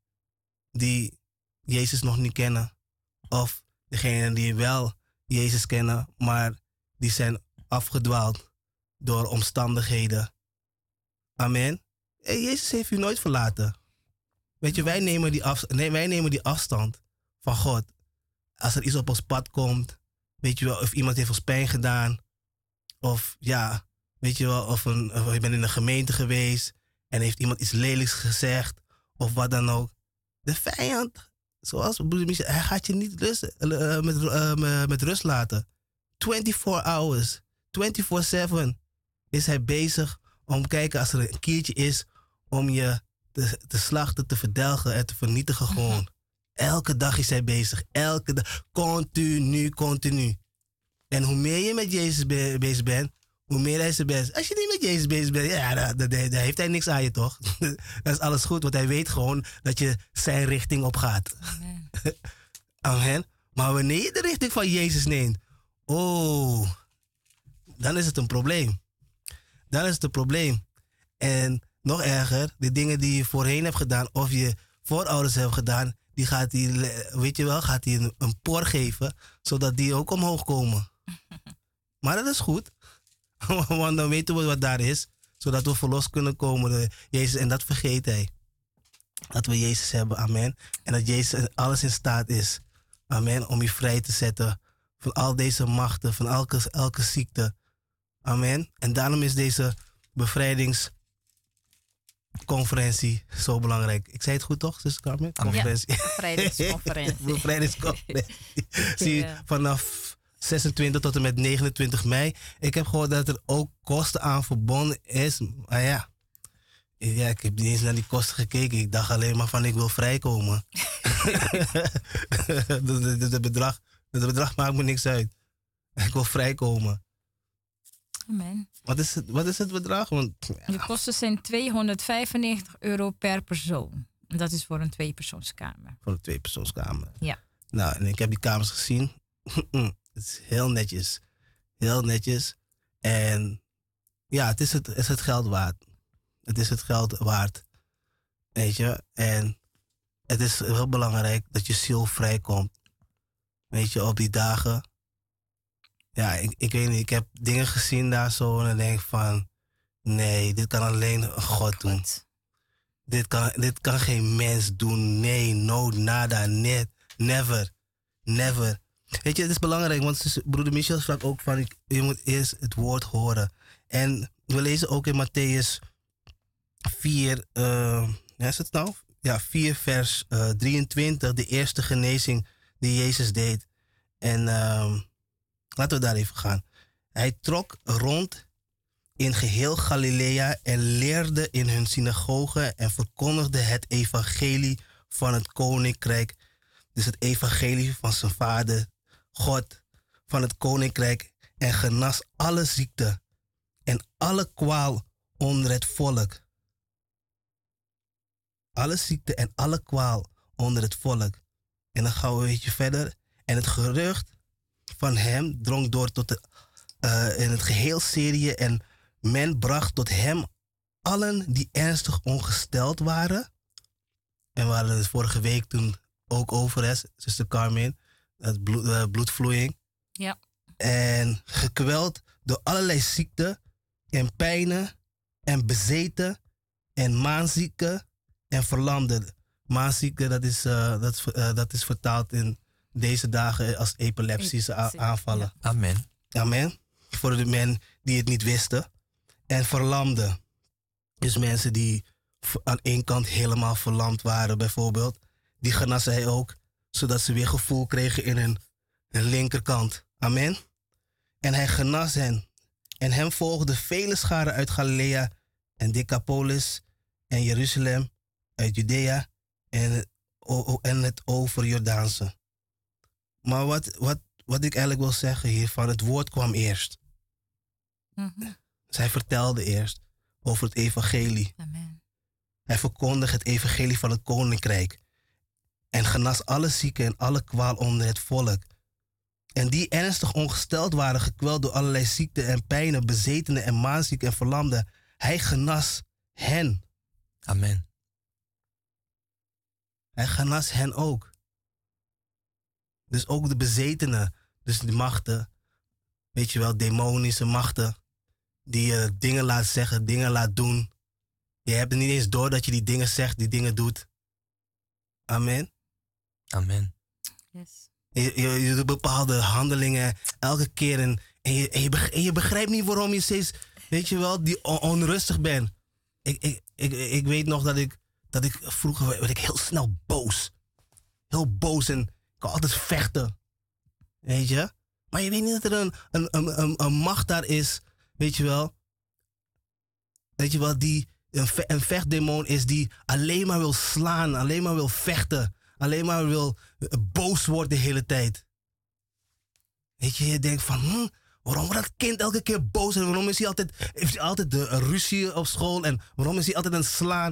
Die Jezus nog niet kennen. Of degenen die wel Jezus kennen, maar die zijn afgedwaald door omstandigheden. Amen. En Jezus heeft u nooit verlaten. Weet je, wij nemen, die af, nee, wij nemen die afstand van God. Als er iets op ons pad komt, weet je wel, of iemand heeft ons pijn gedaan. Of ja, weet je wel, of, een, of je bent in een gemeente geweest en heeft iemand iets lelijks gezegd, of wat dan ook. De vijand zoals broeder Michel, hij gaat je niet rust, eh, met, eh, met- rust laten. 24 hours, 24-7 is hij bezig om te kijken als er een keertje is om je te, te slachten, te verdelgen en te vernietigen gewoon. Elke dag is hij bezig, elke dag, continu, continu. En hoe meer je met Jezus be- bezig bent, hoe meer hij zijn best. Als je niet met Jezus bezig bent, ja, dan, dan- dan heeft hij niks aan je toch? [LAUGHS] dat is alles goed, want hij weet gewoon dat je zijn richting op gaat. Amen. [LAUGHS] Amen. Maar wanneer je de richting van Jezus neemt, oh, dan is het een probleem. Dan is het een probleem. En nog erger, de dingen die je voorheen hebt gedaan of je voorouders hebben gedaan, die gaat le- weet je wel, gaat hij een, een por geven, zodat die ook omhoog komen. [LAUGHS] Maar dat is goed, [LAUGHS] want dan weten we wat daar is, zodat we verlost kunnen komen. door Jezus, en dat vergeet hij. Dat we Jezus hebben, amen. En dat Jezus alles in staat is, amen, om je vrij te zetten van al deze machten, van elke, elke ziekte. Amen. En daarom is deze bevrijdingsconferentie zo belangrijk. Ik zei het goed toch, Carmen? Conferentie. Vrijdagsconferentie. [LAUGHS] bevrijdingsconferentie. [LAUGHS] Zie je, Ja. vanaf 26 tot en met 29 mei. Ik heb gehoord dat er ook kosten aan verbonden is. Maar ja, ja, ik heb niet eens naar die kosten gekeken. Ik dacht alleen maar van ik wil vrijkomen. [LAUGHS] Het bedrag, het bedrag maakt me niks uit. Ik wil vrijkomen. Amen. Wat is het, wat is het bedrag? Want De kosten zijn 295 euro per persoon. En dat is voor een tweepersoonskamer. voor een tweepersoonskamer. Ja. Nou, en ik heb die kamers gezien. [LAUGHS] het is heel netjes. Heel netjes. En ja, het is het, is het geld waard. Het is het geld waard. Weet je? En het is heel belangrijk dat je ziel vrijkomt. Weet je, op die dagen. Ja, ik, ik weet niet. Ik heb dingen gezien daar zo en dan denk ik van... Nee, dit kan alleen God doen. Dit kan, dit kan geen mens doen. Nee, no, nada, net, never, never. Weet je, het is belangrijk, want broeder Michel sprak ook van, ik- je moet eerst het woord horen. En we lezen ook in Matthäus 4, eh, ja, is het nou? Ja, 4 vers eh, 23, de eerste genezing die Jezus deed. En ehm, laten we daar even gaan. Hij trok rond in geheel Galilea en leerde in hun synagogen en verkondigde het evangelie van het koninkrijk. Dus het evangelie van zijn vader, God, van het koninkrijk. En genas alle ziekte en alle kwaal onder het volk. Alle ziekte en alle kwaal onder het volk. En dan gaan we een beetje verder. En het gerucht van hem drong door tot de, uh, in het geheel Syrië. En men bracht tot hem allen die ernstig ongesteld waren. En we hadden het vorige week toen ook over, hè, zuster Carmen, het bloed, uh, bloedvloeiing. Ja. En gekweld door allerlei ziekten en pijnen en bezeten en maanzieken en verlamden. Maanzieken, dat is, uh, dat, uh, dat is vertaald in deze dagen als epileptische aanvallen. Amen. Amen. Voor de mensen die het niet wisten. En verlamden. Dus mensen die aan één kant helemaal verlamd waren, bijvoorbeeld. Die genas hij ook, zodat ze weer gevoel kregen in hun, hun linkerkant. Amen. En hij genas hen. En hem volgden vele scharen uit Galilea en Decapolis en Jeruzalem, uit Judea en, en het over Jordaanse. Maar wat, wat, wat ik eigenlijk wil zeggen hier, van het woord kwam eerst. Mm Zij vertelde eerst over het evangelie. Amen. Hij verkondigde het evangelie van het koninkrijk. En genas alle zieken en alle kwaal onder het volk. En die ernstig ongesteld waren, gekweld door allerlei ziekten en pijnen, bezetenen en maanzieken en verlamden. Hij genas hen. Amen. Hij genas hen ook. Dus ook de bezetenen, dus de machten, weet je wel, demonische machten, die je dingen laat zeggen, dingen laat doen. Je hebt er niet eens door dat je die dingen zegt, die dingen doet. Amen. Amen. Yes. Je, je, je doet bepaalde handelingen elke keer en, en, je, en, je, en je begrijpt niet waarom je steeds, weet je wel, die on- onrustig bent. Ik, ik, ik, ik weet nog dat ik, dat ik vroeger werd ik heel snel boos. Heel boos en kon altijd vechten. Weet je? Maar je weet niet dat er een, een, een, een, een macht daar is, weet je wel. Weet je wel, die een, ve- een vechtdemon is die alleen maar wil slaan, alleen maar wil vechten, alleen maar wil eh, boos worden de hele tijd. Weet je, je denkt van, hm, waarom wordt dat kind elke keer boos en waarom is hij altijd, heeft hij altijd de ruzie op school en waarom is hij altijd aan het slaan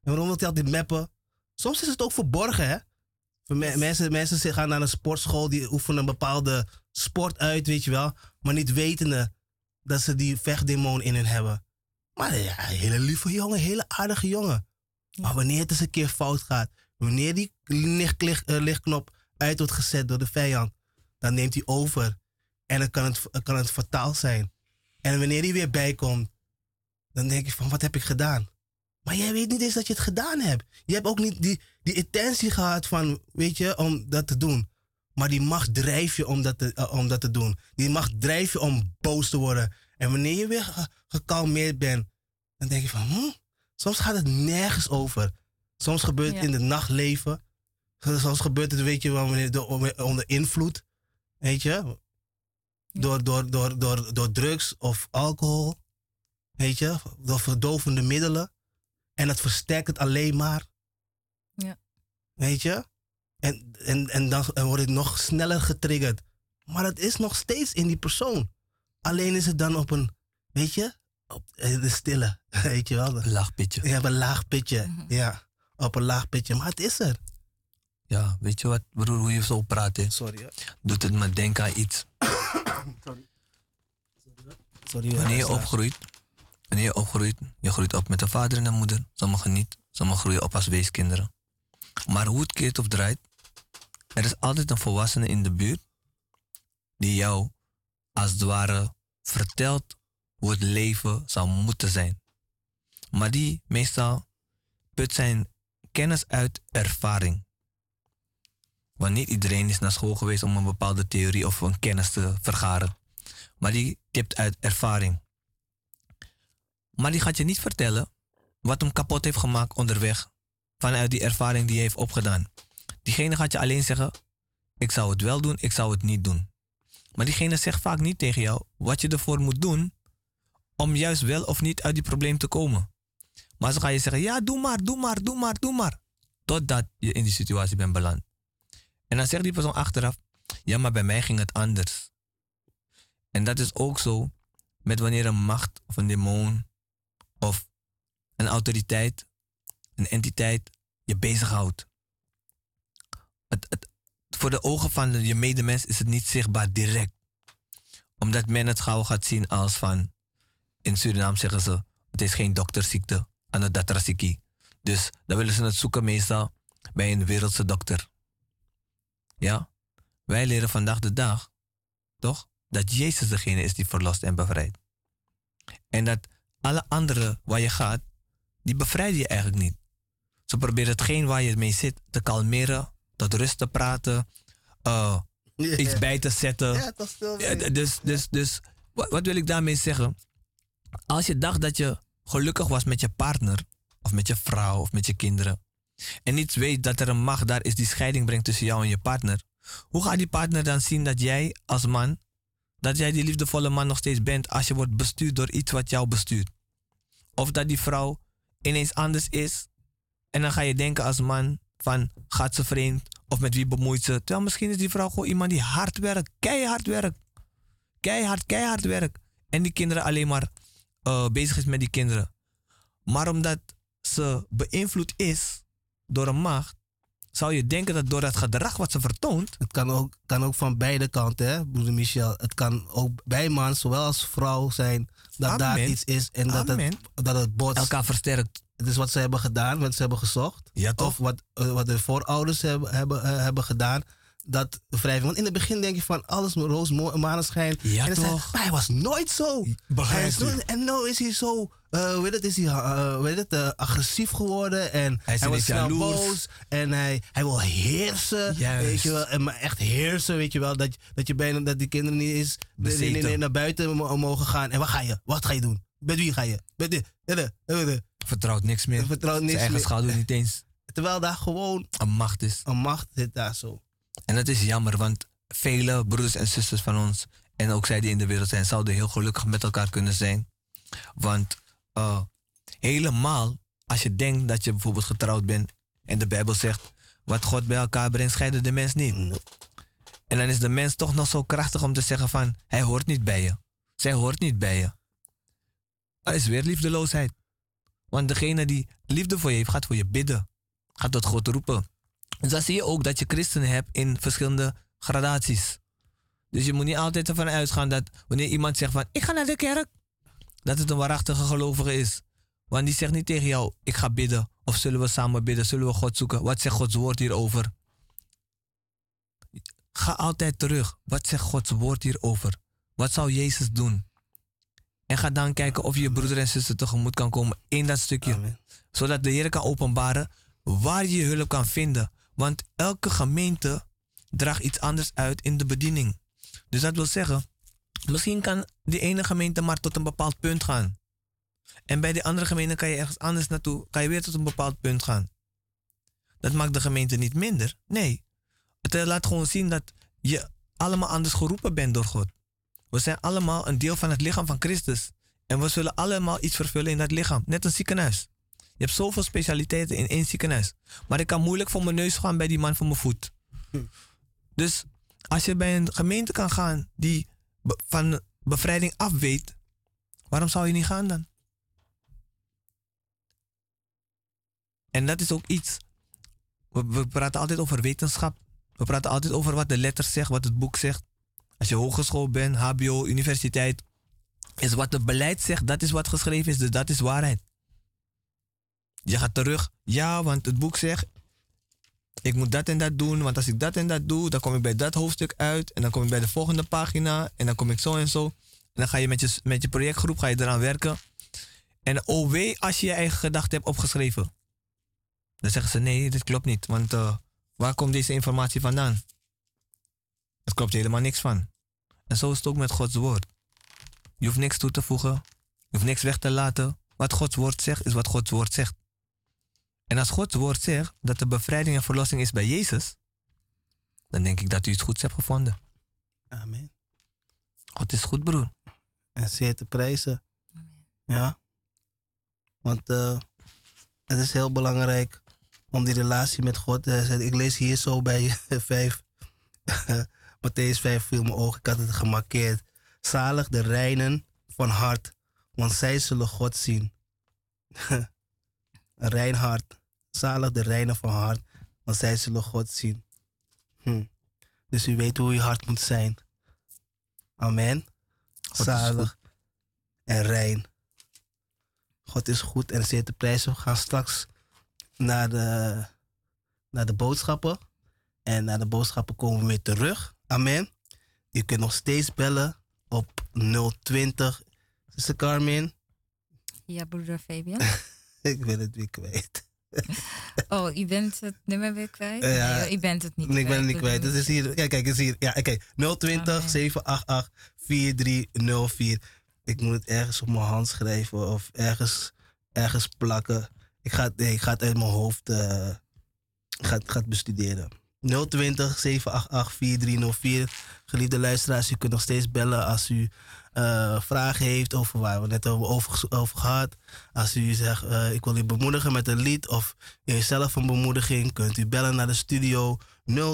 en waarom wil hij altijd meppen? Soms is het ook verborgen, hè? Mensen, gaan naar een sportschool, die oefenen een bepaalde sport uit, weet je wel, maar niet wetende dat ze die vechtdemon in hun hebben. Maar ja, een hele lieve jongen, hele aardige jongen. Maar wanneer het eens een keer fout gaat, wanneer die licht, licht, eh, lichtknop uit wordt gezet door de vijand, dan neemt hij over. En dan kan het, kan het fataal zijn. En wanneer hij weer bijkomt, dan denk je van, wat heb ik gedaan? Maar jij weet niet eens dat je het gedaan hebt. Je hebt ook niet die, die intentie gehad van, weet je, om dat te doen. Maar die macht drijft je om dat te, eh, om dat te doen. Die macht drijft je om boos te worden. En wanneer je weer ge- gekalmeerd bent, dan denk je van, hm, soms gaat het nergens over. Soms gebeurt het Ja. in het nachtleven. Soms gebeurt het, weet je wanneer door- onder invloed. Weet je? Door, door, door, door, door drugs of alcohol. Weet je? Door verdovende middelen. En het versterkt het alleen maar. Weet je? En, en, en dan en wordt het nog sneller getriggerd. Maar het is nog steeds in die persoon. Alleen is het dan op een, weet je, op eh, de stille. [LAUGHS] Weet je wel? Laag pitje. Ja, op een laag pitje. Mhm. Ja, op een laag pitje. Maar het is er. Ja, weet je wat, broer, hoe je zo praat, hè? Sorry. hoor. doet het me denken aan iets. [COUGHS] Sorry. hoor, Wanneer je opgroeit, wanneer je opgroeit, je groeit op met een vader en een moeder. Sommigen niet, sommigen groeien op als weeskinderen. Maar hoe het keert of draait, er is altijd een volwassene in de buurt die jou als het ware vertelt hoe het leven zou moeten zijn. Maar die meestal put zijn kennis uit ervaring. Want niet iedereen is naar school geweest om een bepaalde theorie of een kennis te vergaren. Maar die tipt uit ervaring. Maar die gaat je niet vertellen wat hem kapot heeft gemaakt onderweg. Vanuit die ervaring die hij heeft opgedaan. Diegene gaat je alleen zeggen: Ik zou het wel doen, ik zou het niet doen. Maar diegene zegt vaak niet tegen jou wat je ervoor moet doen om juist wel of niet uit die probleem te komen. Maar ze gaan je zeggen: Ja, doe maar, doe maar, doe maar, doe maar. Totdat je in die situatie bent beland. En dan zegt die persoon achteraf, ja, maar bij mij ging het anders. En dat is ook zo met wanneer een macht of een demon of een autoriteit, een entiteit je bezighoudt. Het, het, voor de ogen van je medemens is het niet zichtbaar direct. Omdat men het gauw gaat zien als van, in Suriname zeggen ze, het is geen dokterziekte, aan het datrasiki. Dus dan willen ze het zoeken meestal bij een wereldse dokter. Ja, wij leren vandaag de dag, toch? Dat Jezus degene is die verlost en bevrijdt. En dat alle anderen waar je gaat, die bevrijden je eigenlijk niet. Ze proberen hetgeen waar je mee zit te kalmeren, tot rust te praten, uh, iets bij te zetten. Ja, dat is dus, dus, dus wat, wat wil ik daarmee zeggen? Als je dacht dat je gelukkig was met je partner, of met je vrouw, of met je kinderen, en niet weet dat er een macht daar is die scheiding brengt tussen jou en je partner, hoe gaat die partner dan zien dat jij als man, dat jij die liefdevolle man nog steeds bent als je wordt bestuurd door iets wat jou bestuurt? Of dat die vrouw ineens anders is en dan ga je denken als man van gaat ze vreemd of met wie bemoeit ze? Terwijl misschien is die vrouw gewoon iemand die hard werkt, keihard werkt. Keihard, keihard werkt. En die kinderen alleen maar uh, bezig is met die kinderen. Maar omdat ze beïnvloed is door een macht, zou je denken dat door dat gedrag wat ze vertoont. Het kan ook, kan ook van beide kanten, hè, broeder Michel. Het kan ook bij man, zowel als vrouw zijn, dat daar iets is en dat het, dat het botst. Elkaar versterkt. Is wat ze hebben gedaan, wat ze hebben gezocht. Ja? Of wat, uh, wat de voorouders hebben, hebben, uh, hebben gedaan. Dat wrijving. Want in het begin denk je van alles roos, maneschijn. Ja, en toch? Zei, maar hij was nooit zo. Begrijp je? En nu is hij zo uh, weet het, is hij uh, weet het, uh, agressief geworden en hij, hij was snel boos en hij, hij wil heersen, Juist. weet je wel, en maar echt heersen, weet je wel, dat, dat je bijna dat die kinderen niet eens naar buiten mogen gaan. En wat ga je? Wat ga je doen? Met wie ga je? Met de, Vertrouwt niks meer. Vertrouwt niks Zijn eigen schaduw niet eens. Terwijl daar gewoon een macht is. Een macht zit daar zo. En dat is jammer, want vele broeders en zusters van ons en ook zij die in de wereld zijn, zouden heel gelukkig met elkaar kunnen zijn. Want uh, helemaal als je denkt dat je bijvoorbeeld getrouwd bent en de Bijbel zegt, wat God bij elkaar brengt, scheiden de mens niet. En dan is de mens toch nog zo krachtig om te zeggen van, hij hoort niet bij je. Zij hoort niet bij je. Dat is weer liefdeloosheid. Want degene die liefde voor je heeft, gaat voor je bidden. Gaat tot God roepen. Dus dan zie je ook dat je christenen hebt in verschillende gradaties. Dus je moet niet altijd ervan uitgaan dat wanneer iemand zegt van ik ga naar de kerk, dat het een waarachtige gelovige is. Want die zegt niet tegen jou, ik ga bidden. Of zullen we samen bidden, zullen we God zoeken. Wat zegt Gods woord hierover? Ga altijd terug. Wat zegt Gods woord hierover? Wat zou Jezus doen? En ga dan kijken of je je broeder en zuster tegemoet kan komen in dat stukje. Amen. Zodat de Heer kan openbaren waar je hulp kan vinden. Want elke gemeente draagt iets anders uit in de bediening. Dus dat wil zeggen, misschien kan die ene gemeente maar tot een bepaald punt gaan. En bij die andere gemeente kan je ergens anders naartoe, kan je weer tot een bepaald punt gaan. Dat maakt de gemeente niet minder. Nee, het laat gewoon zien dat je allemaal anders geroepen bent door God. We zijn allemaal een deel van het lichaam van Christus. En we zullen allemaal iets vervullen in dat lichaam. Net een ziekenhuis. Je hebt zoveel specialiteiten in één ziekenhuis. Maar ik kan moeilijk voor mijn neus gaan bij die man voor mijn voet. [LAUGHS] Dus als je bij een gemeente kan gaan die van bevrijding af weet, waarom zou je niet gaan dan? En dat is ook iets. We, we praten altijd over wetenschap. We praten altijd over wat de letters zegt, wat het boek zegt. Als je hogeschool bent, HBO, universiteit, is wat het beleid zegt, dat is wat geschreven is, dus dat is waarheid. Je gaat terug, ja, want het boek zegt, ik moet dat en dat doen, want als ik dat en dat doe, dan kom ik bij dat hoofdstuk uit en dan kom ik bij de volgende pagina en dan kom ik zo en zo. En dan ga je met je, met je projectgroep ga je eraan werken. En oh wee als je je eigen gedachten hebt opgeschreven. Dan zeggen ze nee, dit klopt niet, want uh, waar komt deze informatie vandaan? Het klopt helemaal niks van. En zo is het ook met Gods woord. Je hoeft niks toe te voegen. Je hoeft niks weg te laten. Wat Gods woord zegt, is wat Gods woord zegt. En als Gods woord zegt dat de bevrijding en verlossing is bij Jezus, dan denk ik dat u iets goeds hebt gevonden. Amen. God is goed, broer. En zeer te prijzen. Ja. Want uh, het is heel belangrijk om die relatie met God. Uh, ik lees hier zo bij [LAUGHS] 5, Matthäus 5 viel mijn ogen, ik had het gemarkeerd. Zalig de reinen van hart, want zij zullen God zien. [LAUGHS] Rein hart. Zalig de reinen van hart, want zij zullen God zien. Hm. Dus u weet hoe uw hart moet zijn. Amen. Zalig en rein. God is goed en zeer te prijzen. We gaan straks naar de, naar de boodschappen. En naar de boodschappen komen we weer terug. Amen. Je kunt nog steeds bellen op 020. Is Carmen? Ja, broeder Fabian. [LAUGHS] ik ben het weer kwijt. [LAUGHS] oh, u bent het nummer weer kwijt? Ja, nee, u bent het niet nee, ik ben het niet kwijt. Dat is hier. Kijk, kijk, is hier. Ja, oké. 020 788 4304. Ik moet het ergens op mijn hand schrijven of ergens, ergens plakken. Ik ga, nee, ik ga het uit mijn hoofd uh, ga, ga het bestuderen. 020 788 4304. Geliefde luisteraars, u kunt nog steeds bellen als u uh, vragen heeft over waar we net over, over, gehad. Als u zegt, uh, ik wil u bemoedigen met een lied of zelf een bemoediging, kunt u bellen naar de studio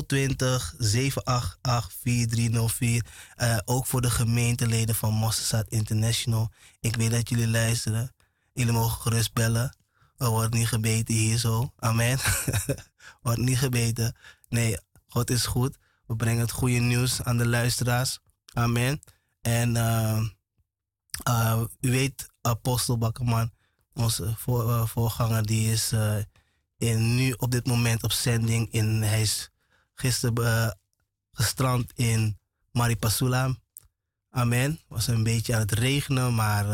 020 788 4304. Uh, ook voor de gemeenteleden van Mossad International. Ik weet dat jullie luisteren. Jullie mogen gerust bellen. Er wordt niet gebeten hier zo. Amen. [LAUGHS] wordt niet gebeten. Nee, God is goed. We brengen het goede nieuws aan de luisteraars. Amen. En uh, uh, u weet, Apostel Bakkerman, onze uh, voorganger, die is in, nu op dit moment op zending. In, hij is gisteren gestrand in Maripasula. Amen. was een beetje aan het regenen, maar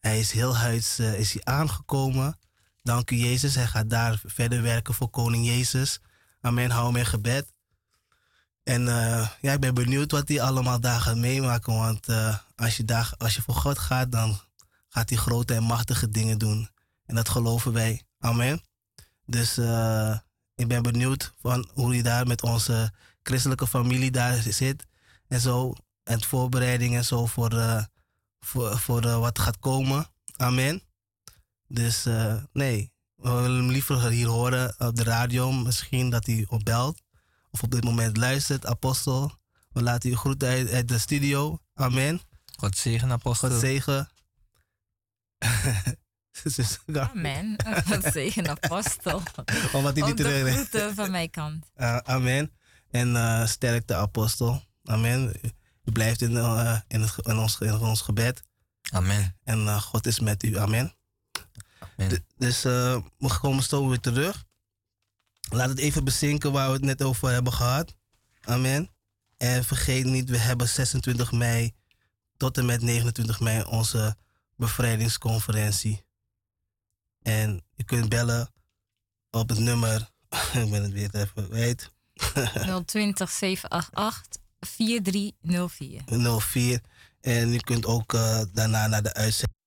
hij is heel huids is hij aangekomen. Dank u Jezus. Hij gaat daar verder werken voor Koning Jezus. Amen. Hou in gebed. En uh, ja, ik ben benieuwd wat hij allemaal daar gaat meemaken. Want uh, als, je daar, als je voor God gaat, dan gaat hij grote en machtige dingen doen. En dat geloven wij. Amen. Dus uh, ik ben benieuwd van hoe hij daar met onze christelijke familie daar zit. En zo. En voorbereiding en zo voor, voor, voor wat gaat komen. Amen. Dus nee, we willen hem liever hier horen op de radio. Misschien dat hij opbelt of op dit moment luistert, apostel. We laten u groeten uit, de studio. Amen. God zegen, apostel. God zegen. [LAUGHS] amen. [LAUGHS] God zegen, apostel. Omdat hij niet de groeten van mijn kant. Uh, amen. En uh, sterkte, apostel. Amen. U blijft in, uh, in, het, in, ons, in ons gebed. Amen. En God is met u. Amen. Dus we komen zo weer terug. Laat het even bezinken waar we het net over hebben gehad. Amen. En vergeet niet, we hebben 26 mei tot en met 29 mei onze bevrijdingsconferentie. En je kunt bellen op het nummer, [LAUGHS] ik ben het weer even weet. 020 788 4304. 04. En je kunt ook uh, daarna naar de uitzending.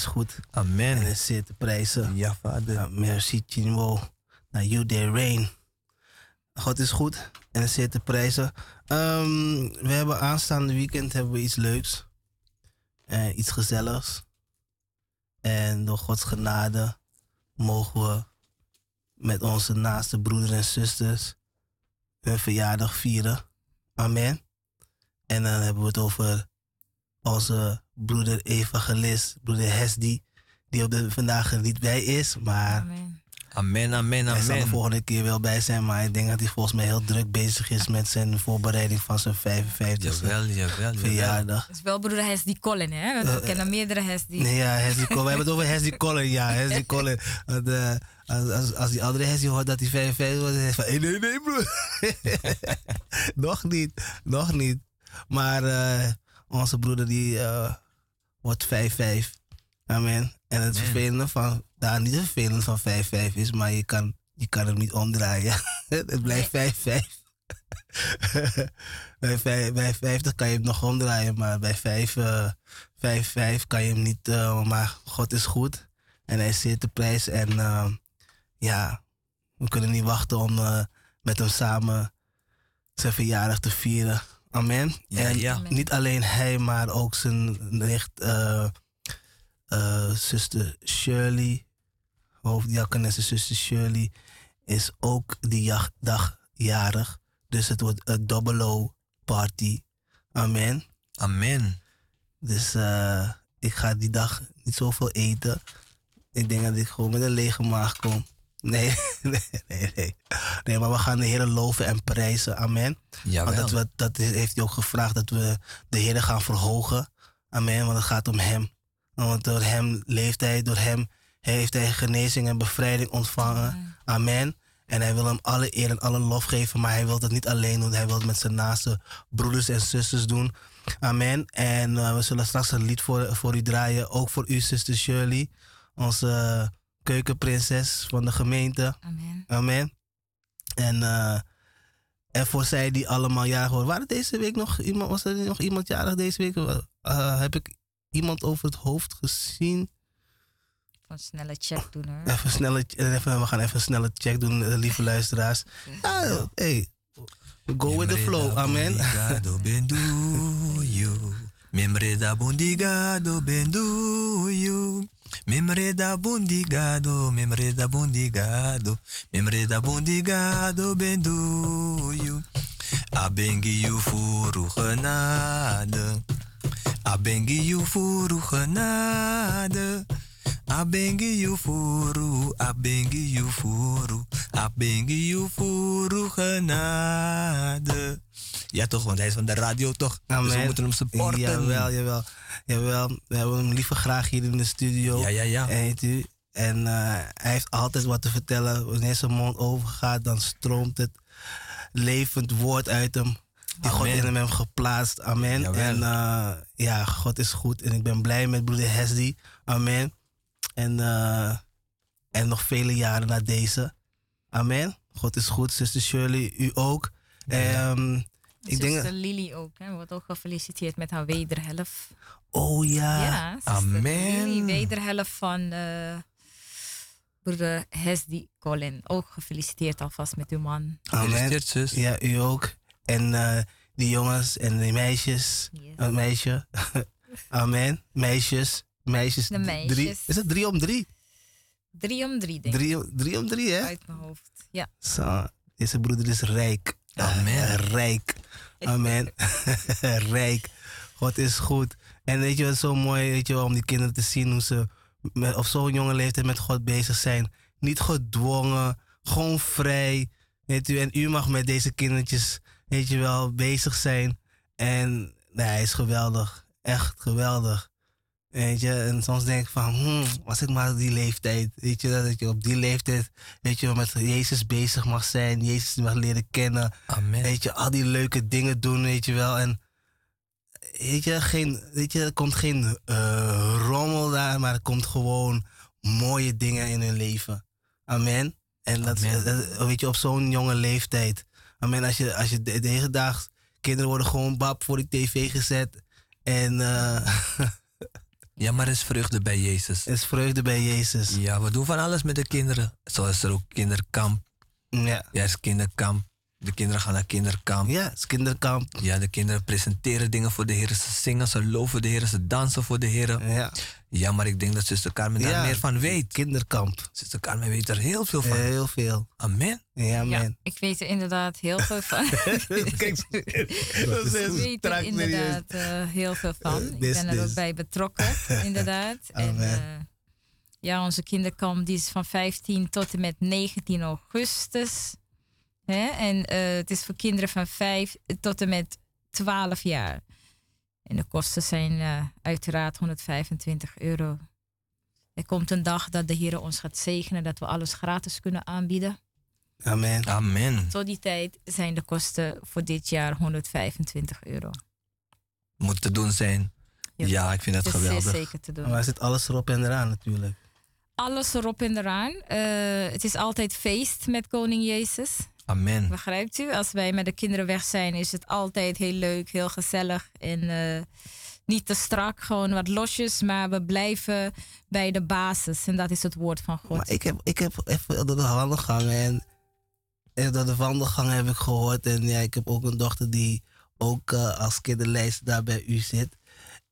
Is goed. Amen. En is zeer te prijzen. Ja, vader. merci, Chinwo. Naar you there rain. God is goed en is zeer te prijzen. Um, we hebben aanstaande weekend hebben we iets leuks. Uh, iets gezelligs. En door Gods genade mogen we met onze naaste broeders en zusters hun verjaardag vieren. Amen. En dan hebben we het over onze broeder evangelist, broeder Hesdi, die op de vandaag er niet bij is, maar... Amen. Amen, amen, Hij zal de volgende keer wel bij zijn, maar ik denk dat hij volgens mij heel druk bezig is met zijn voorbereiding van zijn 55 jawel, jawel, verjaardag. Het is wel broeder Hesdi Colin, hè? We uh, kennen meerdere Hesdi. Nee, ja, Hesdi Colin. We hebben het over Hesdi Colin, ja, Hesdi Colin. Uh, als, als, als, die andere Hesdi hoort dat hij 55 wordt, dan hij van, hey, nee, nee, broer. [LAUGHS] nog niet, nog niet. Maar uh, onze broeder die uh, wordt 5-5. Amen. En het vervelende van, daar niet het vervelende van 5-5 is, maar je kan, je kan hem niet omdraaien. [LAUGHS] het blijft 5-5. [LAUGHS] bij, bij 50 kan je hem nog omdraaien, maar bij 5, uh, 5, 5 kan je hem niet. Uh, maar God is goed en hij zeer te prijs. En uh, ja, we kunnen niet wachten om met hem samen zijn verjaardag te vieren. Amen. Ja, en ja. niet alleen hij, maar ook zijn nicht, uh, uh, zuster Shirley, hoofddiakonesse zuster Shirley, is ook die dag jarig. Dus het wordt een double party. Amen. Amen. Dus uh, ik ga die dag niet zoveel eten. Ik denk dat ik gewoon met een lege maag kom. Nee, [LAUGHS] nee, nee, nee. Nee, maar we gaan de Heer loven en prijzen. Amen. Ja, want dat, we, dat heeft hij ook gevraagd dat we de Heer gaan verhogen. Amen, want het gaat om Hem. Want door Hem leeft Hij, door Hem heeft Hij genezing en bevrijding ontvangen. Amen. En Hij wil Hem alle eer en alle lof geven, maar Hij wil dat niet alleen doen. Hij wil het met zijn naaste broeders en zusters doen. Amen. En uh, we zullen straks een lied voor, voor u draaien, ook voor u, zuster Shirley. Onze... Keukenprinses van de gemeente. Amen. Amen. En, uh, en voor zij die allemaal jarig worden. Waren deze week nog iemand, was er nog iemand jarig deze week? Uh, heb ik iemand over het hoofd gezien? een snelle check doen hoor. Even snelle, even, we gaan even een snelle check doen, eh, lieve [LAUGHS] luisteraars. Ah, hey, go with the flow, amen. Bundigado. [LAUGHS] Membreda bundigado, membreda bundigado. Membreda bundigado benduyo. Abengi you furu genade. Abengi you furu genade. Abengi you furu, abengi you furu, abengi you furu genade. Ja toch, want hij is van de radio toch? Dus we Amen. moeten hem supporten. Jawel, jawel, jawel. We hebben hem liever graag hier in de studio. Ja, ja, ja. U, en eh, hij heeft altijd wat te vertellen. Wanneer zijn mond overgaat, dan stroomt het levend woord uit hem. Die God Amen. in hem heeft geplaatst. Amen. Jawel. En eh, ja, God is goed. En ik ben blij met broeder Hesdy. Amen. En, eh, en nog vele jaren na deze. Amen. God is goed. Zuster Shirley, u ook. Ehm, ik denk... Zuster Lily ook, hè, wordt ook gefeliciteerd met haar wederhelft. Oh ja. ja, Amen. Lily, wederhelft van eh broeder Hesdy Colin. Ook gefeliciteerd alvast met uw man. Amen. Gefeliciteerd, zus. Ja, u ook. En eh, die jongens en die meisjes. Yes. Een meisje. [LAUGHS] Amen. Meisjes. Meisjes. De meisjes. Drie. Is het drie om drie? Drie om drie, denk ik, Drie, om- drie om drie, hè? uit mijn hoofd. Ja. Zo. Deze broeder is rijk. Amen. Rijk. Amen. [LAUGHS] rijk. God is goed. En weet je wat zo mooi, weet je wel, om die kinderen te zien hoe ze met, op zo'n jonge leeftijd met God bezig zijn. Niet gedwongen, gewoon vrij. Weet u, en u mag met deze kindertjes, weet je wel, bezig zijn. En nee, hij is geweldig. Echt geweldig. Weet je, en soms denk ik van, hmm, was ik maar op die leeftijd. Weet je, dat je op die leeftijd, weet je, met Jezus bezig mag zijn. Jezus mag leren kennen. Amen. Weet je, al die leuke dingen doen, weet je wel. En weet je, geen, weet je er komt geen eh, rommel daar, maar er komt gewoon mooie dingen in hun leven. Amen. En dat, Amen. dat- weet je, op zo'n jonge leeftijd. Amen. Als je, als je de, deze dag, kinderen worden gewoon bab voor die tv gezet. En eh [LAUGHS] Ja, maar er is vreugde bij Jezus. er is vreugde bij Jezus. Ja, we doen van alles met de kinderen. Zo is er ook kinderkamp. Ja, Ja, er is kinderkamp. De kinderen gaan naar kinderkamp. ja het is kinderkamp. Ja, de kinderen presenteren dingen voor de Heer. Ze zingen, ze loven de Heer, ze dansen voor de Heer. Ja, Ja, maar ik denk dat zuster Carmen daar Ja. meer van weet. kinderkamp. Zuster Carmen weet er heel veel van. Heel veel. Amen. Ja, Ja, amen. ik weet er inderdaad heel veel van. [LAUGHS] Kijk, [LAUGHS] dat is Ik weet er inderdaad eh, heel veel van. Ik This, ben er ook bij betrokken, [LAUGHS] inderdaad. En Amen. eh, ja, onze kinderkamp die is van 15 tot en met 19 augustus. Hè? En eh, het is voor kinderen van 5 tot en met 12 jaar. En de kosten zijn eh, uiteraard 125 euro. Er komt een dag dat de Heer ons gaat zegenen, dat we alles gratis kunnen aanbieden. Amen. Amen. Tot die tijd zijn de kosten voor dit jaar 125 euro. Moet te doen zijn. Ja. Ja, ik vind het Het is zeer geweldig. zeker te doen. Maar er zit alles erop en eraan natuurlijk. Alles erop en eraan. Eh, het is altijd feest met Koning Jezus. Amen. Begrijpt u? Als wij met de kinderen weg zijn, is het altijd heel leuk, heel gezellig. En eh, niet te strak, gewoon wat losjes. Maar we blijven bij de basis. En dat is het woord van God. Maar ik heb, ik heb even door de wandelgangen en, en door de wandelgangen heb ik gehoord. En ja, ik heb ook een dochter die ook eh, als kinderlijst daar bij u zit.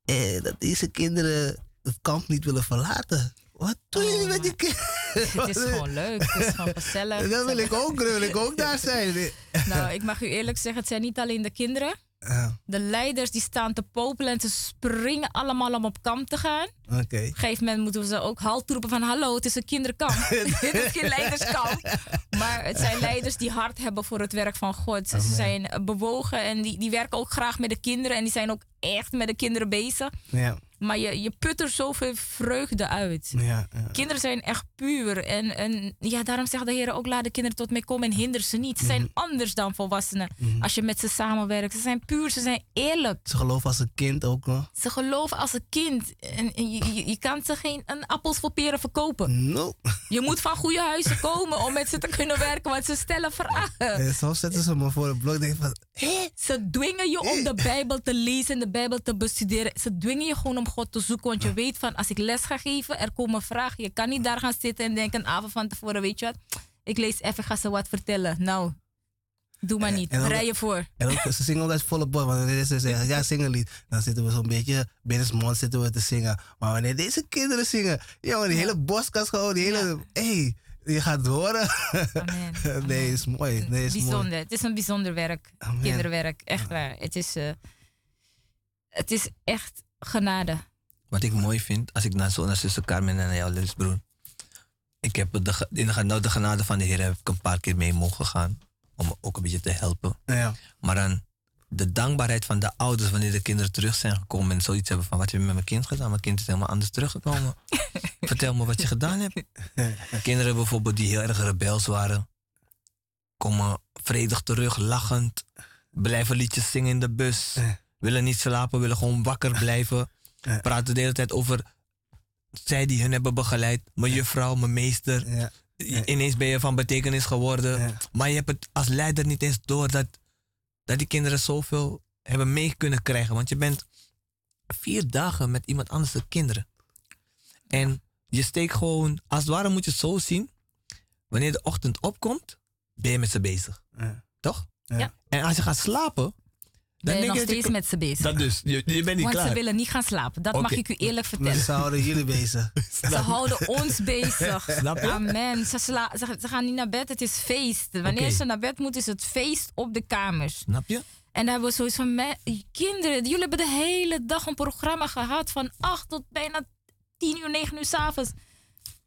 En dat deze kinderen het kamp niet willen verlaten. Wat doen Oh, jullie met die kinderen? [LAUGHS] Het is gewoon leuk. Het is gewoon gezellig. [LAUGHS] Dan wil ik ook, wil ik ook daar zijn. [LAUGHS] Nou, ik mag u eerlijk zeggen, het zijn niet alleen de kinderen. Ja, De leiders die staan te popelen en ze springen allemaal om op kamp te gaan. Oké. Op een gegeven moment moeten we ze ook halt roepen van... hallo, het is een kinderkamp. Dit is geen leiderskamp. Maar het zijn leiders die hart hebben voor het werk van God. Ze zijn bewogen en die, die werken ook graag met de kinderen. En die zijn ook echt met de kinderen bezig. Ja, Maar je, je put er zoveel vreugde uit. ja, ja. Kinderen zijn echt puur. En, en ja, daarom zegt de Heer ook: laat de kinderen tot mij komen en hinder ze niet. Ze Mhm. zijn anders dan volwassenen. Als je met ze samenwerkt. Ze zijn puur, ze zijn eerlijk. Ze geloven als een kind ook nog. Ze geloven als een kind. En, en je, je, je kan ze geen een appels voor peren verkopen. No. Je moet van goede [LAUGHS] huizen komen om met ze te kunnen werken, want ze stellen vragen. En soms zetten ze me voor een blok. Denk van, Ze dwingen je om de Bijbel te lezen en de Bijbel te bestuderen. Ze dwingen je gewoon om God te zoeken. Want je weet van, als ik les ga geven, er komen vragen. Je kan niet daar gaan zitten en denken een avond van tevoren, weet je wat? Ik lees even, ga ze wat vertellen. Nou, doe maar niet. Rij je voor. En ook, ze zingen altijd volle bord. Want wanneer ze zeggen, ja, zing een lied. Dan zitten we zo'n beetje binnen zitten we te zingen. Maar wanneer deze kinderen zingen, jongen, die hele boskast gewoon, die hele, hey, je gaat horen. Amen. [LAUGHS] nee, is mooi. Nee, is bijzonder. Mooi. Het is een bijzonder werk. Kinderwerk. Echt waar. Het is, uh, het is echt genade. Wat ik mooi vind, als ik naar, zo naar zuster Carmen en naar jou luister, broer. Ik heb de, in de, nou, de genade van de Heer heb ik een paar keer mee mogen gaan. Om ook een beetje te helpen. Ja. Maar dan de dankbaarheid van de ouders wanneer de kinderen terug zijn gekomen en zoiets hebben van wat heb je met mijn kind gedaan? Mijn kind is helemaal anders teruggekomen. [LAUGHS] Vertel me wat je gedaan hebt. [LAUGHS] kinderen bijvoorbeeld die heel erg rebels waren, komen vredig terug, lachend, blijven liedjes zingen in de bus, willen niet slapen, willen gewoon wakker [LAUGHS] blijven, praten de hele tijd over zij die hun hebben begeleid, mijn juffrouw, mijn meester. Ineens ben je van betekenis geworden, maar je hebt het als leider niet eens door dat dat die kinderen zoveel hebben mee kunnen krijgen. Want je bent vier dagen met iemand anders de kinderen. En je steekt gewoon, als het ware moet je het zo zien. Wanneer de ochtend opkomt, ben je met ze bezig. Toch? En als je gaat slapen, dan ben je nog steeds met ze bezig. Dat dus, je, je bent niet Want klaar. ze willen niet gaan slapen. Dat mag ik u eerlijk vertellen. Ze houden jullie bezig. [LAUGHS] ze houden ons bezig. Snap je? Amen. Ze, sla, ze, gaan niet naar bed, het is feest. Wanneer ze naar bed moeten, is het feest op de kamers. Snap je? En dan hebben we zoiets van, kinderen, jullie hebben de hele dag een programma gehad van 8 tot bijna 10 uur, 9 uur s'avonds.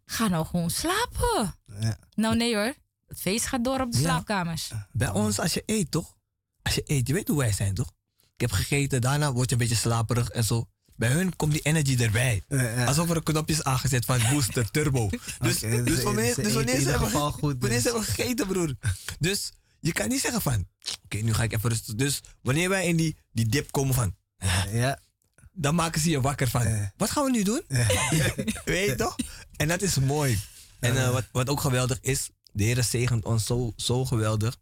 Ga nou gewoon slapen. Ja. Nou nee hoor, het feest gaat door op de slaapkamers. Bij ons, als je eet toch? Als je eet, je weet hoe wij zijn toch? Ik heb gegeten, daarna word je een beetje slaperig en zo. Bij hun komt die energy erbij. Alsof er een knopje is aangezet van booster, turbo. [LAUGHS] Dus, dus, dus wanneer, dus wanneer, ze hebben, wanneer ze hebben gegeten, broer. Dus je kan niet zeggen van, oké, nu ga ik even rusten. Dus wanneer wij in die, die dip komen van, ja. dan maken ze je wakker van, wat gaan we nu doen? [LAUGHS] Weet je toch? En dat is mooi. En uh, wat, wat ook geweldig is, de Heer zegent ons zo, zo geweldig,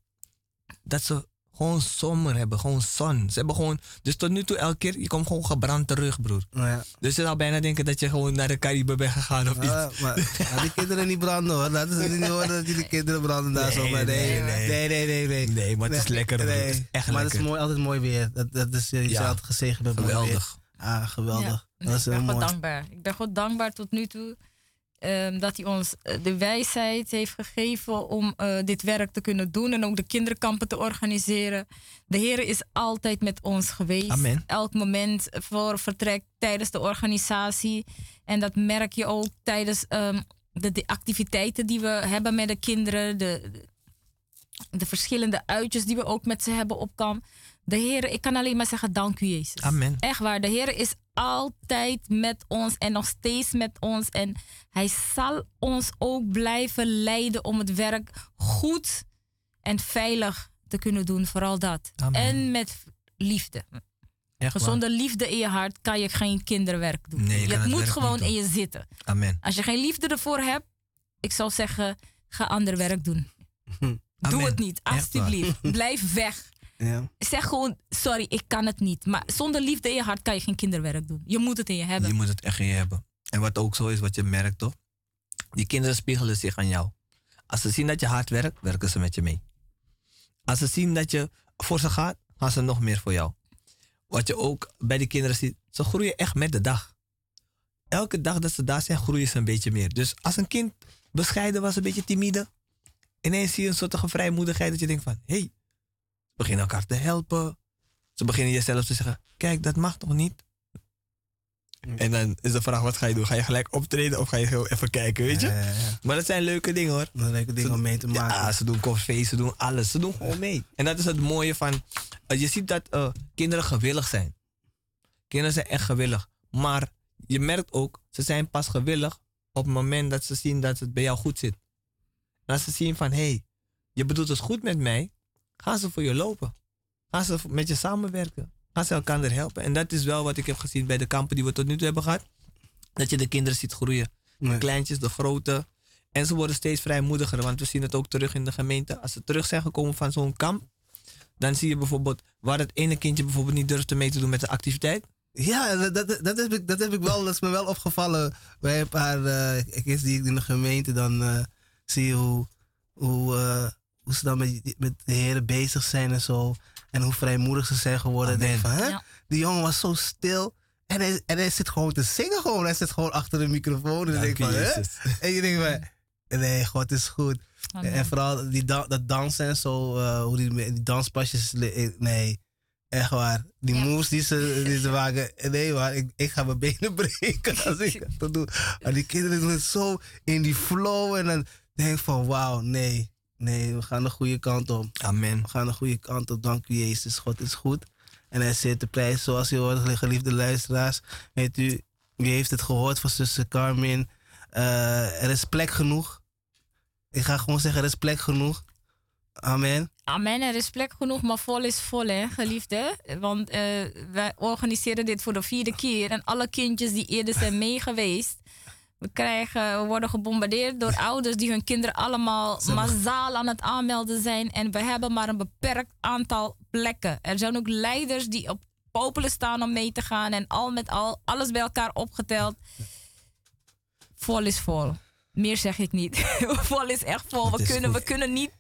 dat ze gewoon zomer hebben, gewoon zon. Ze hebben gewoon, dus tot nu toe elke keer, je komt gewoon gebrand terug, broer. Ja. Dus je zou bijna denken dat je gewoon naar de Cariben bent gegaan of iets. maar die kinderen niet branden hoor. Dat is niet hoor dat die kinderen branden daar zo. Maar nee, nee, nee, nee, nee. Nee, nee maar het is lekker, broer. Het is echt maar het is mooi, altijd mooi weer. Dat, dat is, je ja. altijd gezegend met Geweldig. Ah, geweldig. dat is ik ben God dankbaar. Ik ben God dankbaar tot nu toe Ehm, dat hij ons eh, de wijsheid heeft gegeven om uh, dit werk te kunnen doen en ook de kinderkampen te organiseren. De Heer is altijd met ons geweest. Amen. Elk moment voor vertrek tijdens de organisatie. En dat merk je ook tijdens um, de, de, activiteiten die we hebben met de kinderen. De, de, verschillende uitjes die we ook met ze hebben op kamp. De Heer, ik kan alleen maar zeggen dank u Jezus. Amen. Echt waar, de Heer is altijd met ons en nog steeds met ons. En hij zal ons ook blijven leiden om het werk goed en veilig te kunnen doen. Vooral dat. Amen. En met liefde. Echt Zonder liefde in je hart kan je geen kinderwerk doen. Nee, je, je moet gewoon in je zitten. Amen. Als je geen liefde ervoor hebt, ik zou zeggen, ga ander werk doen. [LAUGHS] Doe het niet, alsjeblieft. Blijf weg. Ja. Zeg gewoon, sorry, ik kan het niet. Maar zonder liefde in je hart kan je geen kinderwerk doen. Je moet het in je hebben. Je moet het echt in je hebben. En wat ook zo is, wat je merkt toch? Die kinderen spiegelen zich aan jou. Als ze zien dat je hard werkt, werken ze met je mee. Als ze zien dat je voor ze gaat, gaan ze nog meer voor jou. Wat je ook bij die kinderen ziet, ze groeien echt met de dag. Elke dag dat ze daar zijn, groeien ze een beetje meer. Dus als een kind bescheiden was, een beetje timide, ineens zie je een soort vrijmoedigheid dat je denkt van, hé, hey, beginnen elkaar te helpen. Ze beginnen jezelf te zeggen: Kijk, dat mag toch niet? En dan is de vraag: wat ga je doen? Ga je gelijk optreden of ga je heel even kijken, weet je? Ja, ja, maar dat zijn leuke dingen hoor. Dat leuke dingen om mee te maken. Ja, ze doen koffie, ze doen alles. Ze doen gewoon mee. En dat is het mooie van: uh, je ziet dat uh, kinderen gewillig zijn. Kinderen zijn echt gewillig. Maar je merkt ook, ze zijn pas gewillig op het moment dat ze zien dat het bij jou goed zit. En als ze zien van: hé, hey, je bedoelt het goed met mij, Gaan ze voor je lopen. Gaan ze met je samenwerken. Gaan ze elkaar helpen. En dat is wel wat ik heb gezien bij de kampen die we tot nu toe hebben gehad. Dat je de kinderen ziet groeien. De kleintjes, de grote. En ze worden steeds vrijmoediger. Want we zien het ook terug in de gemeente. Als ze terug zijn gekomen van zo'n kamp. Dan zie je bijvoorbeeld waar het ene kindje bijvoorbeeld niet durfde mee te doen met de activiteit. Ja, dat, dat, dat, heb ik, dat heb ik wel, dat is me wel opgevallen bij een paar uh, kids die ik in de gemeente dan uh, zie hoe, hoe, uh, hoe ze dan met, met de heren bezig zijn en zo. En hoe vrijmoedig ze zijn geworden. En denk van, hè? Die jongen was zo stil. En hij, en hij zit gewoon te zingen gewoon. Hij zit gewoon achter de microfoon. En, denk van, hè? en je denkt van, nee, God is goed. En vooral die dat dansen en zo, hoe die, die danspasjes, nee. Echt waar. Die moves die ze, die ze maken. Nee, maar ik, ik ga mijn benen [LAUGHS] breken als ik dat doe. Maar die kinderen doen het zo in die flow. En dan denk ik van, wauw, nee. Nee, we gaan de goede kant op. Amen. We gaan de goede kant op. Dank u, Jezus. God is goed. En hij zit de prijs zoals u hoort, geliefde luisteraars. Weet u, wie heeft het gehoord van zuster Carmen? Uh, er is plek genoeg. Ik ga gewoon zeggen, er is plek genoeg. Amen. Amen. Er is plek genoeg, maar vol is vol, hè, geliefde. Want uh, wij organiseren dit voor de vierde keer. En alle kindjes die eerder zijn [LAUGHS] meegeweest. We, krijgen, we worden gebombardeerd door [LAUGHS] ouders die hun kinderen allemaal massaal aan het aanmelden zijn. En we hebben maar een beperkt aantal plekken. Er zijn ook leiders die op popelen staan om mee te gaan. En al met al, alles bij elkaar opgeteld. Vol is vol. Meer zeg ik niet. [LAUGHS] vol is echt vol. We kunnen, we kunnen niet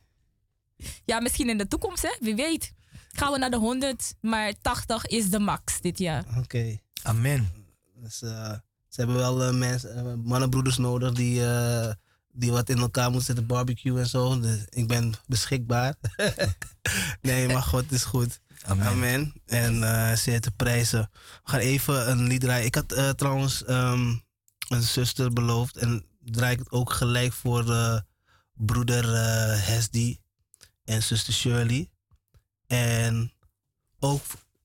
ja, misschien in de toekomst, hè? wie weet. Gaan we naar de 100, maar 80 is de max dit jaar. Oké. Amen. Dus, uh, ze hebben wel uh, mensen, uh, mannenbroeders nodig die, die wat in elkaar moeten zetten, barbecue en zo. Dus ik ben beschikbaar. [LAUGHS] nee, maar God is goed. Amen. Amen. En uh, zeer te prijzen. We gaan even een lied draaien. Ik had trouwens um, een zuster beloofd en draai ik het ook gelijk voor broeder Hesdy en zuster Shirley. En ook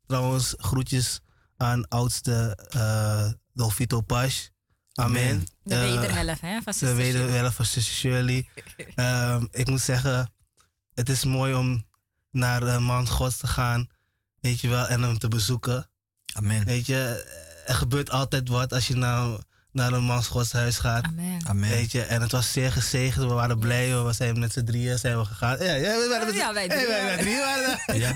trouwens groetjes aan oudste uh, Dolfito Pasch. Amen. De wederhelft, hè? Van de wederhelft van zuster Shirley. um, [LAUGHS] ik moet zeggen, het is mooi om naar de man Gods te gaan. Weet je wel, en hem te bezoeken. Amen. Weet je, er gebeurt altijd wat als je naar naar een mansgodshuis gaat. Amen. Amen. Weet je, en het was zeer gezegend. We waren blij. We zijn met z'n drieën zijn we gegaan. Ja, ja, we waren met, ja wij drieën. Hey, wij drieën waren [LAUGHS] ja.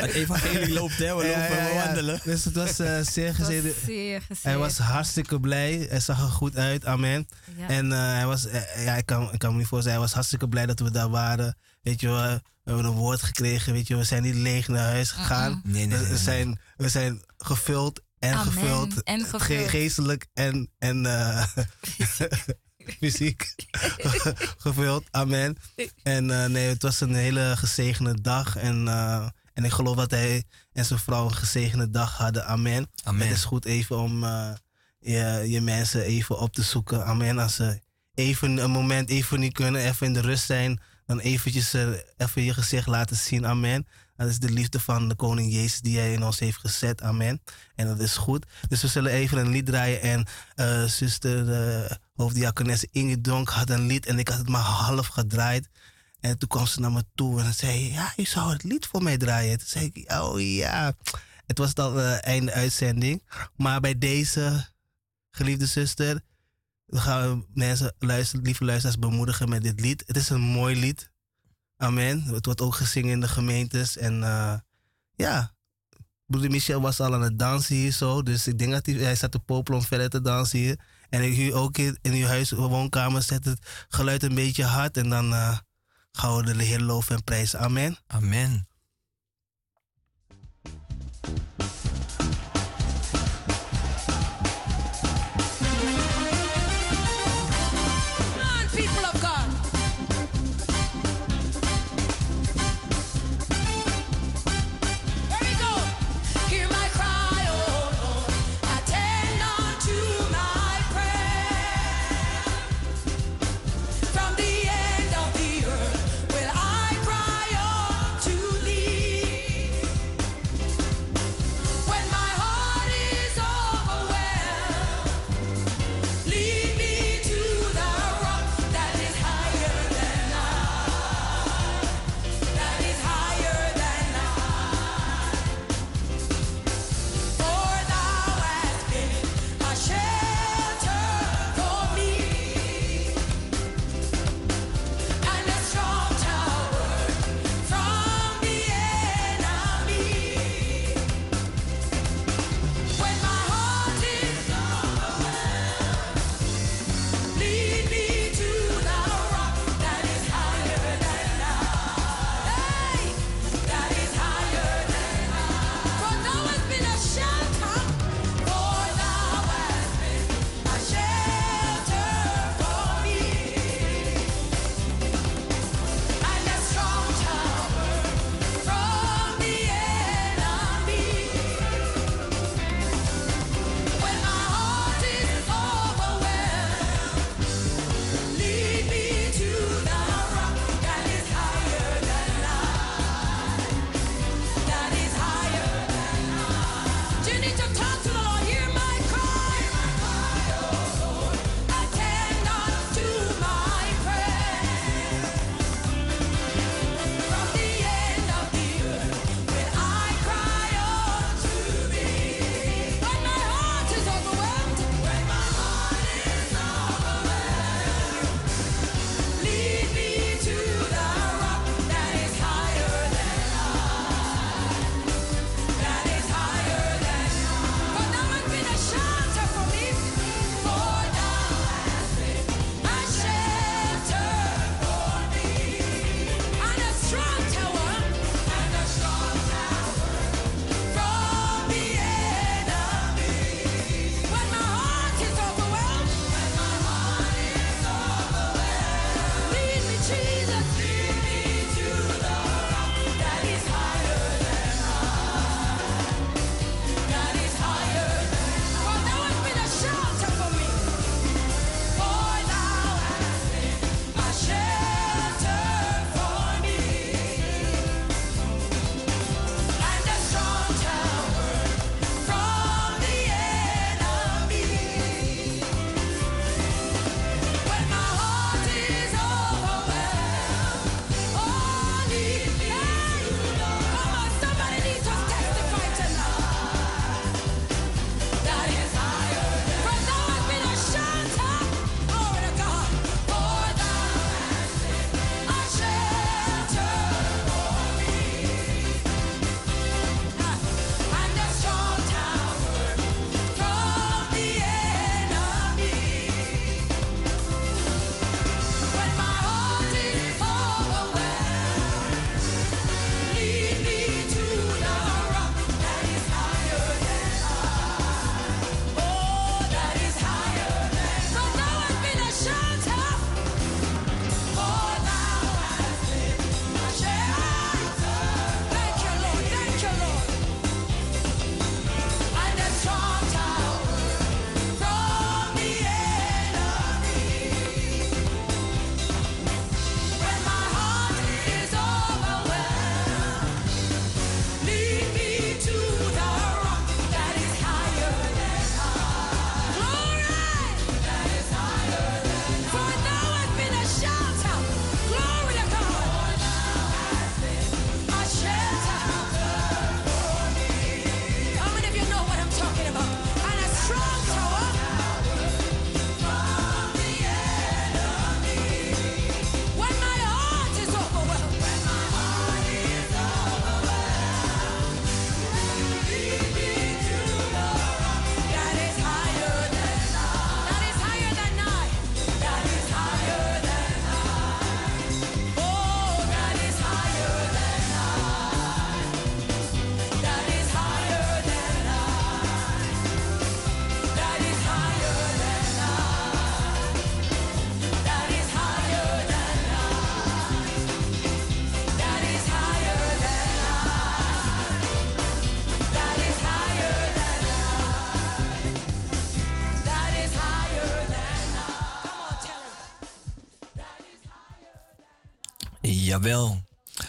Het evangelie loopt, hè. We lopen, ja, we wandelen. Dus het was uh, zeer gezegend. Hij was hartstikke blij. Hij zag er goed uit. Amen. En uh, hij was, uh, ja, ik kan, ik kan me niet voorstellen. Hij was hartstikke blij dat we daar waren. Weet je we hebben een woord gekregen. Weet je, we zijn niet leeg naar huis gegaan. Nee, nee, nee, we, zijn, we zijn gevuld en gevuld. En gevuld. geestelijk en, en uh, fysiek [LAUGHS] [LAUGHS] gevuld. Amen. En uh, nee, het was een hele gezegende dag. En, uh, en ik geloof dat hij en zijn vrouw een gezegende dag hadden. Amen. Amen. Het is goed even om je, je mensen even op te zoeken. Amen. Als ze even een moment even niet kunnen, even in de rust zijn, dan eventjes even je gezicht laten zien. Amen. Dat is de liefde van de koning Jezus die hij in ons heeft gezet. Amen. En dat is goed. Dus we zullen even een lied draaien. En uh, zuster uh, hoofddiakones Inge Donk had een lied en ik had het maar half gedraaid. En toen kwam ze naar me toe en zei: Ja, je zou het lied voor mij draaien. Toen zei ik: Oh ja. Het was dan uh, einde uitzending. Maar bij deze geliefde zuster, we gaan mensen, luister, lieve luisteraars, bemoedigen met dit lied. Het is een mooi lied. Amen. Het wordt ook gezingen in de gemeentes. En uh, ja, broeder Michel was al aan het dansen hier zo. Dus ik denk dat hij, hij zat te popelen om verder te dansen hier. En ik ook in, uw huis, woonkamer, zet het geluid een beetje hard. En dan uh, gaan we de Heer loven en prijzen. Amen. Amen.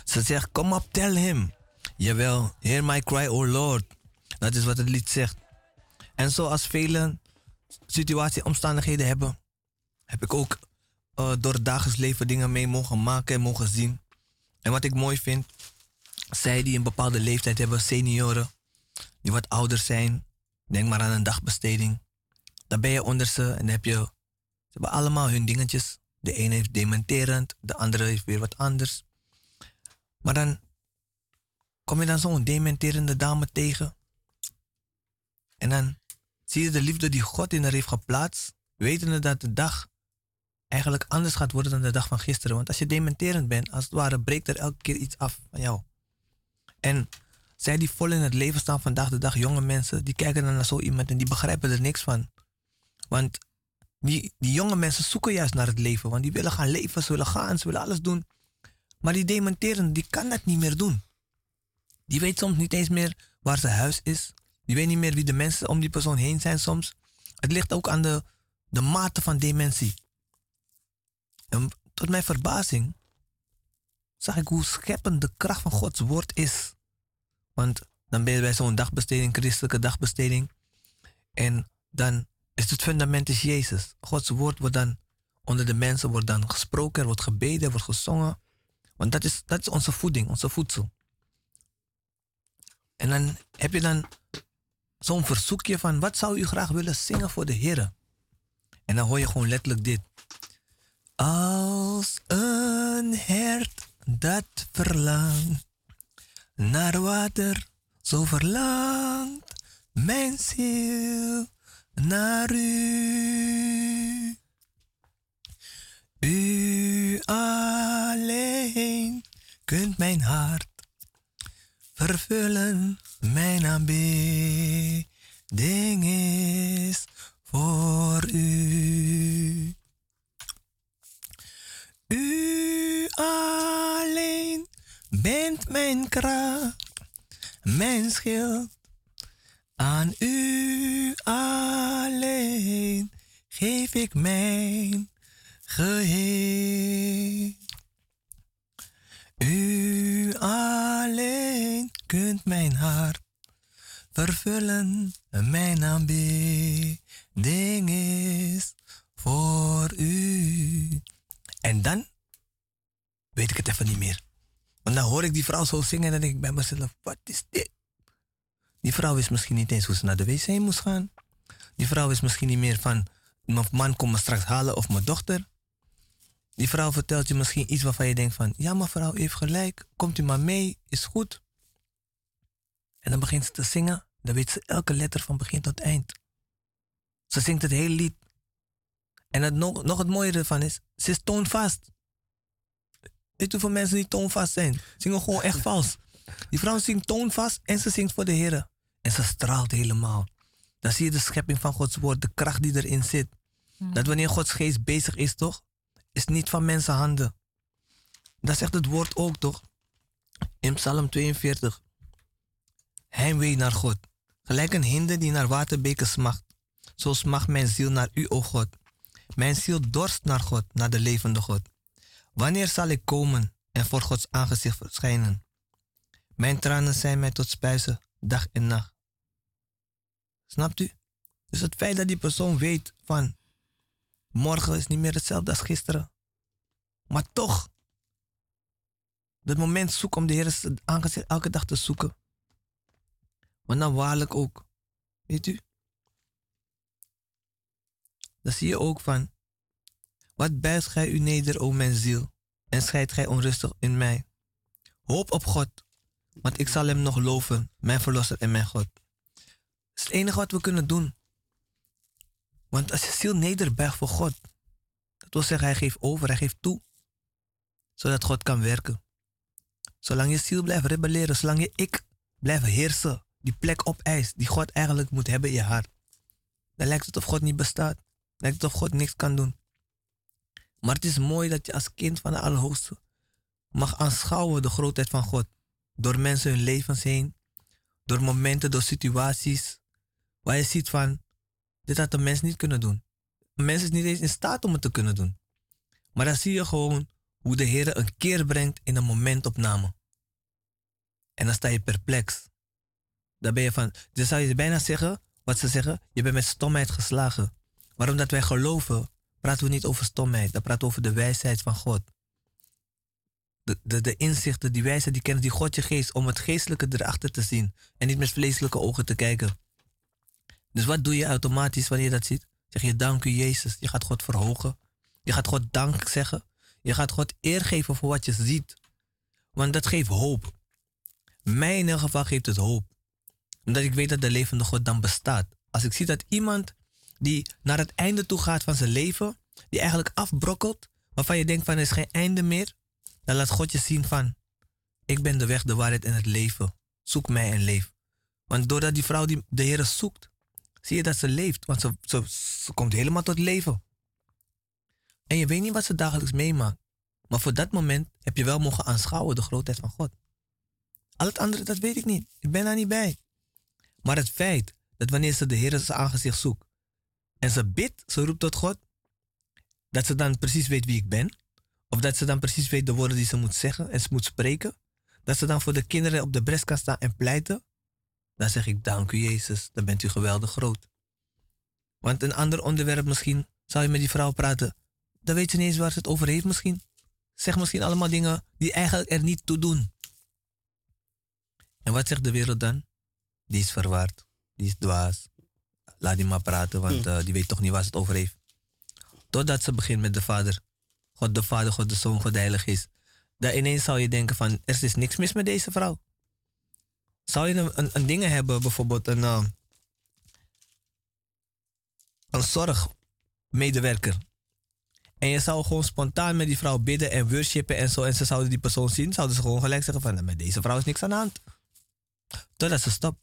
Ze zegt, kom op, tell him. Jawel, hear my cry, oh Lord. Dat is wat het lied zegt. En zoals vele situatie, omstandigheden hebben, heb ik ook uh, door het dagelijks leven dingen mee mogen maken en mogen zien. En wat ik mooi vind, zij die een bepaalde leeftijd hebben, senioren, die wat ouder zijn, denk maar aan een dagbesteding. Dan ben je onder ze en heb je, ze hebben allemaal hun dingetjes. De ene heeft dementerend, de andere heeft weer wat anders. Maar dan kom je dan zo'n dementerende dame tegen. En dan zie je de liefde die God in haar heeft geplaatst, wetende dat de dag eigenlijk anders gaat worden dan de dag van gisteren. Want als je dementerend bent, als het ware, breekt er elke keer iets af van jou. En zij die vol in het leven staan vandaag de dag, jonge mensen, die kijken dan naar zo iemand en die begrijpen er niks van. Want die, die jonge mensen zoeken juist naar het leven, want die willen gaan leven, ze willen gaan, ze willen alles doen. Maar die dementerende, die kan dat niet meer doen. Die weet soms niet eens meer waar zijn huis is. Die weet niet meer wie de mensen om die persoon heen zijn soms. Het ligt ook aan de, de mate van dementie. En tot mijn verbazing zag ik hoe scheppend de kracht van Gods woord is. Want dan ben je bij zo'n dagbesteding, christelijke dagbesteding. En dan is het fundament is Jezus. Gods woord wordt dan onder de mensen wordt dan gesproken, er wordt gebeden, er wordt gezongen. Want dat is, dat is onze voeding, onze voedsel. En dan heb je dan zo'n verzoekje van wat zou u graag willen zingen voor de Heer? En dan hoor je gewoon letterlijk dit. Als een hert dat verlangt naar water, zo verlangt mijn ziel naar u. U alleen kunt mijn hart vervullen, mijn aanbidding is voor u. U alleen bent mijn kracht, mijn schild. Aan u alleen geef ik mijn U alleen kunt mijn hart vervullen. Mijn aanbidding is voor u. En dan weet ik het even niet meer. Want dan hoor ik die vrouw zo zingen en denk ik bij mezelf, wat is dit? Die vrouw wist misschien niet eens hoe ze naar de wc moest gaan. Die vrouw wist misschien niet meer van, mijn man komt me straks halen of mijn dochter. Die vrouw vertelt je misschien iets waarvan je denkt van, ja mevrouw heeft gelijk, komt u maar mee, is goed. En dan begint ze te zingen, dan weet ze elke letter van begin tot eind. Ze zingt het hele lied. En het nog, nog het mooie ervan is, ze is toonvast. Weet hoeveel mensen die toonvast zijn? Zingen gewoon echt vals. Die vrouw zingt toonvast en ze zingt voor de Heer. En ze straalt helemaal. Dan zie je de schepping van Gods woord, de kracht die erin zit. Dat wanneer Gods geest bezig is, toch? Is niet van mensenhanden. Dat zegt het woord ook, toch? In Psalm 42. Heimwee naar God. Gelijk een hinde die naar waterbeken smacht. Zo smacht mijn ziel naar u, o God. Mijn ziel dorst naar God, naar de levende God. Wanneer zal ik komen en voor Gods aangezicht verschijnen? Mijn tranen zijn mij tot spuizen, dag en nacht. Snapt u? Dus het feit dat die persoon weet van morgen is niet meer hetzelfde als gisteren. Maar toch, dat moment zoek om de Heer aangezicht elke dag te zoeken. Maar dan waarlijk ook, weet u? Dan zie je ook van, wat buigt gij u neder, o mijn ziel, en scheidt gij onrustig in mij. Hoop op God, want ik zal hem nog loven, mijn verlosser en mijn God. Dat is het enige wat we kunnen doen. Want als je ziel nederbuigt voor God, dat wil zeggen, hij geeft over, hij geeft toe, zodat God kan werken. Zolang je ziel blijft rebelleren, zolang je ik blijft heersen, die plek opeist die God eigenlijk moet hebben in je hart, dan lijkt het of God niet bestaat. Lijkt het of God niks kan doen. Maar het is mooi dat je als kind van de Allerhoogste mag aanschouwen de grootheid van God. Door mensen hun levens heen, door momenten, door situaties, waar je ziet van, dit had een mens niet kunnen doen. Een mens is niet eens in staat om het te kunnen doen. Maar dan zie je gewoon hoe de Heer een keer brengt in een momentopname. En dan sta je perplex. Dan ben je van, dan zou je bijna zeggen, wat ze zeggen, je bent met stomheid geslagen. Maar omdat wij geloven, praten we niet over stomheid, dan praten over de wijsheid van God. De, de, de inzichten, die wijsheid, die kennis die God je geeft om het geestelijke erachter te zien en niet met vleeselijke ogen te kijken. Dus wat doe je automatisch wanneer je dat ziet? Zeg je dank u Jezus. Je gaat God verhogen. Je gaat God dank zeggen. Je gaat God eer geven voor wat je ziet. Want dat geeft hoop. Mij in ieder geval geeft het hoop. Omdat ik weet dat de levende God dan bestaat. Als ik zie dat iemand die naar het einde toe gaat van zijn leven, die eigenlijk afbrokkelt, waarvan je denkt van er is geen einde meer, dan laat God je zien van, ik ben de weg, de waarheid en het leven. Zoek mij en leef. Want doordat die vrouw die de Heer zoekt, zie je dat ze leeft. Want ze, ze, komt helemaal tot leven. En je weet niet wat ze dagelijks meemaakt. Maar voor dat moment heb je wel mogen aanschouwen de grootheid van God. Al het andere, dat weet ik niet. Ik ben daar niet bij. Maar het feit dat wanneer ze de Heer zijn aangezicht zoekt en ze bidt, ze roept tot God, dat ze dan precies weet wie ik ben, of dat ze dan precies weet de woorden die ze moet zeggen en ze moet spreken, dat ze dan voor de kinderen op de bres kan staan en pleiten, dan zeg ik dank u Jezus, dan bent u geweldig groot. Want een ander onderwerp misschien, zou je met die vrouw praten, dan weet je niet eens waar ze het over heeft misschien. Zeg misschien allemaal dingen die eigenlijk er niet toe doen. En wat zegt de wereld dan? Die is verwaard, die is dwaas. Laat die maar praten, want uh, die weet toch niet waar ze het over heeft. Totdat ze begint met de Vader. God de Vader, God de Zoon, God de Heilige is. Dan ineens zou je denken van, er is niks mis met deze vrouw. Zou je een, een, dingen hebben, bijvoorbeeld een, uh, een zorgmedewerker. En je zou gewoon spontaan met die vrouw bidden en worshipen en zo. En ze zouden die persoon zien, zouden ze gewoon gelijk zeggen van, nou, met deze vrouw is niks aan de hand. Totdat ze stopt.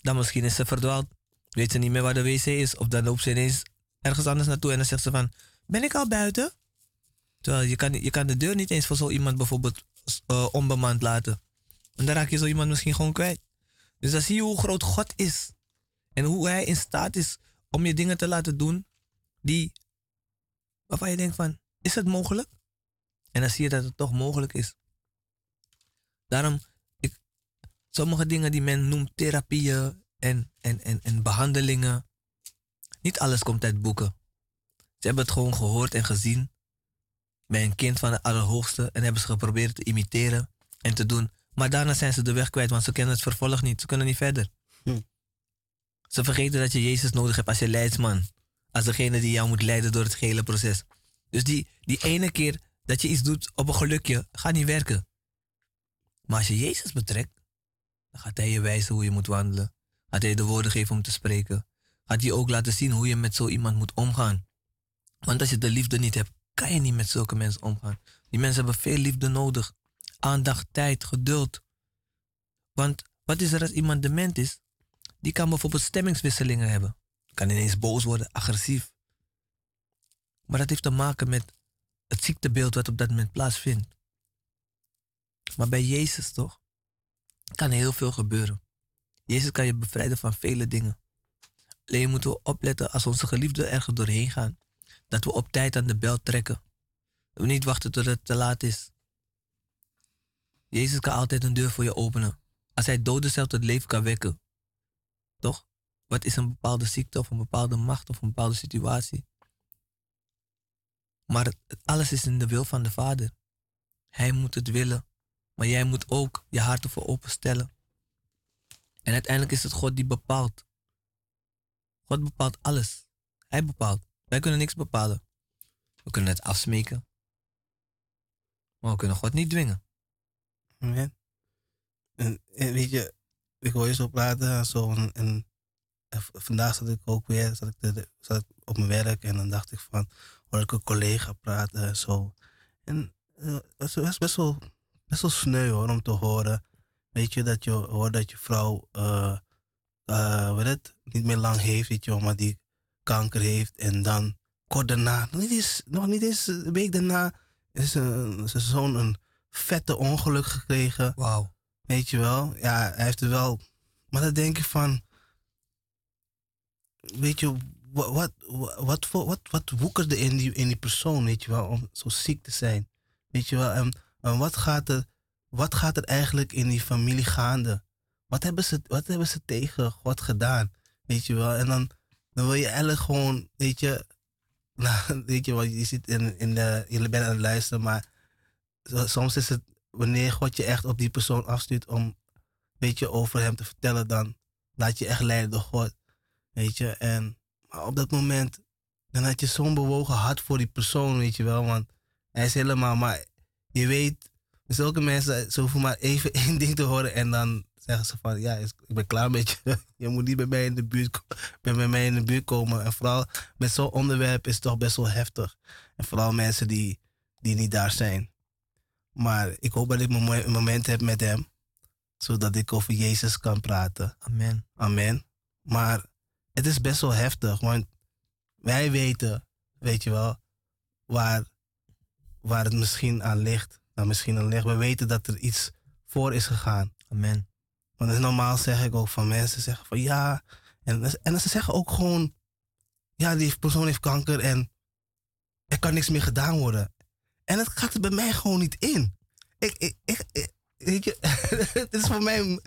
Dan misschien is ze verdwaald. Weet ze niet meer waar de wc is. Of dan loopt ze ineens ergens anders naartoe en dan zegt ze van, ben ik al buiten? Terwijl je kan, je kan de deur niet eens voor zo iemand bijvoorbeeld uh, onbemand laten. En dan raak je zo iemand misschien gewoon kwijt. Dus dan zie je hoe groot God is. En hoe hij in staat is om je dingen te laten doen die, waarvan je denkt van, is het mogelijk? En dan zie je dat het toch mogelijk is. Daarom, ik, sommige dingen die men noemt therapieën en, en, en, en behandelingen, niet alles komt uit boeken. Ze hebben het gewoon gehoord en gezien bij een kind van de Allerhoogste en hebben ze geprobeerd te imiteren en te doen. Maar daarna zijn ze de weg kwijt, want ze kennen het vervolg niet. Ze kunnen niet verder. Hm. Ze vergeten dat je Jezus nodig hebt als je leidsman. Als degene die jou moet leiden door het hele proces. Dus die, die ene keer dat je iets doet op een gelukje, gaat niet werken. Maar als je Jezus betrekt, dan gaat hij je wijzen hoe je moet wandelen. Gaat hij je de woorden geven om te spreken. Gaat hij ook laten zien hoe je met zo iemand moet omgaan. Want als je de liefde niet hebt, kan je niet met zulke mensen omgaan. Die mensen hebben veel liefde nodig. Aandacht, tijd, geduld. Want wat is er als iemand dement is? Die kan bijvoorbeeld stemmingswisselingen hebben. Kan ineens boos worden, agressief. Maar dat heeft te maken met het ziektebeeld wat op dat moment plaatsvindt. Maar bij Jezus toch? Kan heel veel gebeuren. Jezus kan je bevrijden van vele dingen. Alleen moeten we opletten als onze geliefden ergens doorheen gaan. Dat we op tijd aan de bel trekken. Dat we niet wachten tot het te laat is. Jezus kan altijd een deur voor je openen. Als hij doden zelf tot leven kan wekken. Toch? Wat is een bepaalde ziekte of een bepaalde macht of een bepaalde situatie? Maar alles is in de wil van de Vader. Hij moet het willen. Maar jij moet ook je hart ervoor openstellen. En uiteindelijk is het God die bepaalt. God bepaalt alles. Hij bepaalt. Wij kunnen niks bepalen. We kunnen het afsmeken. Maar we kunnen God niet dwingen. En, en, weet je, ik hoor je zo praten zo, en, en, vandaag zat ik ook weer zat ik, zat ik op mijn werk en dan dacht ik van, hoor ik een collega praten en zo. En uh, het was best wel, best wel sneu hoor, om te horen. Weet je, dat je hoort dat je vrouw, uh, uh, weet het, niet meer lang heeft, weet je maar die kanker heeft en dan kort daarna, nog niet eens, nog niet eens een week daarna, is zijn zoon een vette ongeluk gekregen. Wauw. Weet je wel? Ja, hij heeft er wel. Maar dan denk ik van. Weet je, wat, wat, wat, wat, wat, woekerde in die, in die persoon, weet je wel, om zo ziek te zijn? Weet je wel, en, en wat, gaat er, wat gaat er eigenlijk in die familie gaande? Wat hebben ze, wat hebben ze tegen God gedaan? Weet je wel, en dan, dan wil je eigenlijk gewoon, weet je, [LAUGHS] nou, weet je wat, je zit in, in de, je bent aan het luisteren, maar soms is het, wanneer God je echt op die persoon afstuurt om, weet je, over hem te vertellen, dan laat je echt leiden door God. Weet je, en maar op dat moment, dan had je zo'n bewogen hart voor die persoon, weet je wel, want hij is helemaal, maar je weet, zulke mensen, ze maar even [LAUGHS] één ding te horen en dan zeggen ze van, ja, ik ben klaar met je. [LAUGHS] Je moet niet bij mij in de buurt, bij mij in de buurt komen. En vooral met zo'n onderwerp is het toch best wel heftig. En vooral mensen die, die niet daar zijn. Maar ik hoop dat ik een moment heb met hem, zodat ik over Jezus kan praten. Amen. Amen. Maar het is best wel heftig, want wij weten, weet je wel, waar, waar het misschien aan ligt. Nou, misschien aan ligt. We weten dat er iets voor is gegaan. Amen. Want is normaal zeg ik ook van mensen zeggen van ja. En, en ze zeggen ook gewoon, ja, die persoon heeft kanker en er kan niks meer gedaan worden. En het gaat er bij mij gewoon niet in. Ik, ik, ik, weet je, [LAUGHS] het is voor mij,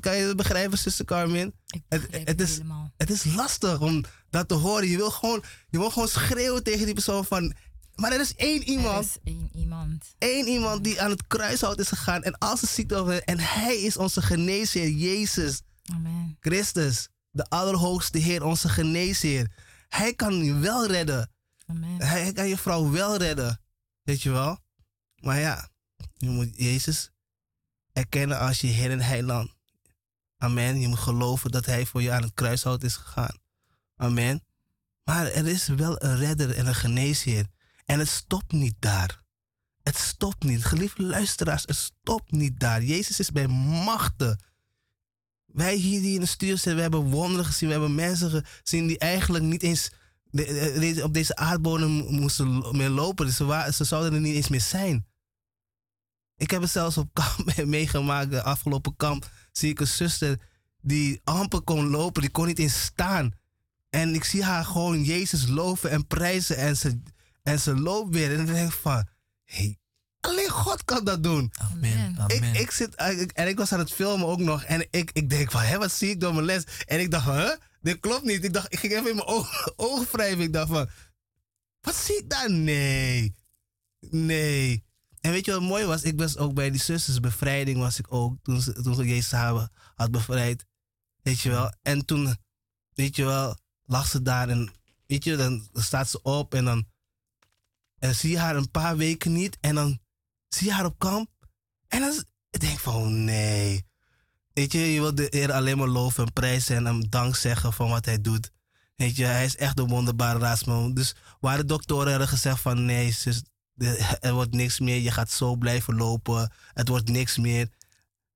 kan je het begrijpen, zuster Carmen? het, het, is, helemaal. het is lastig om dat te horen. Je wil gewoon, je wil gewoon schreeuwen tegen die persoon van, maar er is één iemand. Er is één iemand. Eén iemand die aan het kruishout is gegaan en als een ziekte over. En hij is onze geneesheer, Jezus. Amen. Christus, de Allerhoogste Heer, onze geneesheer. Hij kan je wel redden. Amen. Hij kan je vrouw wel redden. Weet je wel? Maar ja, je moet Jezus erkennen als je Heer en Heiland. Amen. Je moet geloven dat Hij voor je aan het kruishout is gegaan. Amen. Maar er is wel een redder en een geneesheer. En het stopt niet daar. Het stopt niet. Geliefde luisteraars, het stopt niet daar. Jezus is bij machten. Wij hier die in de studio zitten, we hebben wonderen gezien. We hebben mensen gezien die eigenlijk niet eens op deze aardbodem moesten meer lopen. Dus ze, ze zouden er niet eens meer zijn. Ik heb het zelfs op kamp [LAUGHS] meegemaakt. De afgelopen kamp zie ik een zuster die amper kon lopen. Die kon niet eens staan. En ik zie haar gewoon Jezus loven en prijzen. En ze, en ze loopt weer. En dan denk ik van... Hey, alleen God kan dat doen. Amen. Amen. Ik, ik zit, en ik was aan het filmen ook nog. En ik, ik denk van, hé, wat zie ik door mijn les? En ik dacht, huh? Dit klopt niet. Ik dacht, ik ging even in mijn [LAUGHS] ogen wrijven. Ik dacht van, wat zie ik daar? Nee. Nee. En weet je wat mooi was? Ik was ook bij die zusters bevrijding was ik ook. Toen, ze, toen Jezus haar had bevrijd. Weet je wel. En toen, weet je wel, lag ze daar en weet je, dan staat ze op en dan, en zie je haar een paar weken niet. En dan zie je haar op kamp. En dan ik denk van, oh nee. Weet je, je wil de Heer alleen maar loven en prijzen en hem dank zeggen van wat hij doet. Weet je, hij is echt een wonderbare raadsman. Dus waar de doktoren hadden gezegd van nee, zus, er wordt niks meer. Je gaat zo blijven lopen. Het wordt niks meer.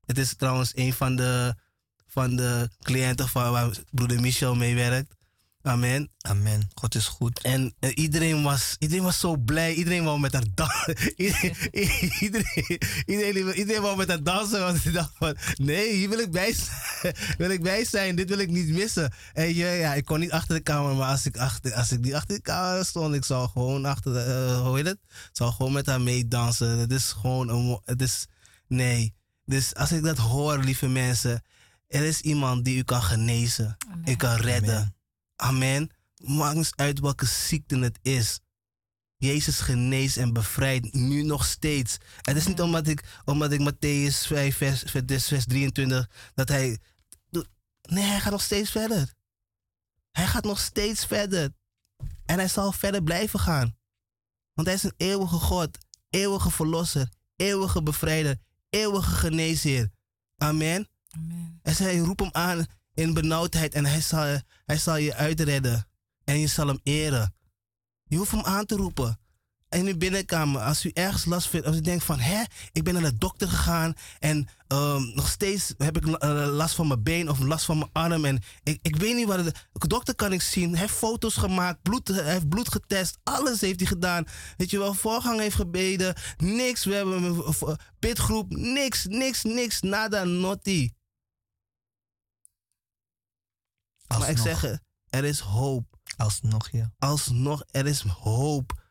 Het is trouwens een van de, van de cliënten van waar broeder Michel mee werkt. Amen. Amen. God is goed. En iedereen, was, iedereen was zo blij. Iedereen wou met haar dansen. [LAUGHS] [LAUGHS] iedereen, iedereen, iedereen, wou met haar dansen. Want ik dacht van, nee, hier wil ik, bij zijn. [LAUGHS] wil ik bij zijn. Dit wil ik niet missen. En ja, ja, ik kon niet achter de kamer. Maar als ik, achter, als ik niet achter de kamer stond, ik zou gewoon achter de, uh, hoe heet het? zou gewoon met haar meedansen. Het is gewoon een, het is, nee. Dus als ik dat hoor, lieve mensen. Er is iemand die u kan genezen. Amen. U kan redden. Amen. Amen. Maakt niet uit welke ziekte het is. Jezus geneest en bevrijdt nu nog steeds. Het is niet omdat ik, omdat ik Matthäus 5, vers, vers 23, dat hij. Nee, hij gaat nog steeds verder. Hij gaat nog steeds verder. En hij zal verder blijven gaan. Want hij is een eeuwige God, eeuwige verlosser, eeuwige bevrijder, eeuwige geneesheer. Amen. Amen. En zij roep hem aan in benauwdheid en hij zal, hij zal je uitredden. En je zal hem eren. Je hoeft hem aan te roepen. In uw binnenkamer, als u ergens last vindt, als u denkt van, hè, ik ben naar de dokter gegaan en um, nog steeds heb ik uh, last van mijn been of last van mijn arm en ik, ik weet niet wat De dokter kan ik zien, hij heeft foto's gemaakt, bloed, hij heeft bloed getest, alles heeft hij gedaan. Weet je wel, voorgang heeft gebeden, niks, we hebben een bidgroep, niks, niks, niks, nada, notti. Maar ik zeg, er is hoop. Alsnog, ja. Alsnog, er is hoop,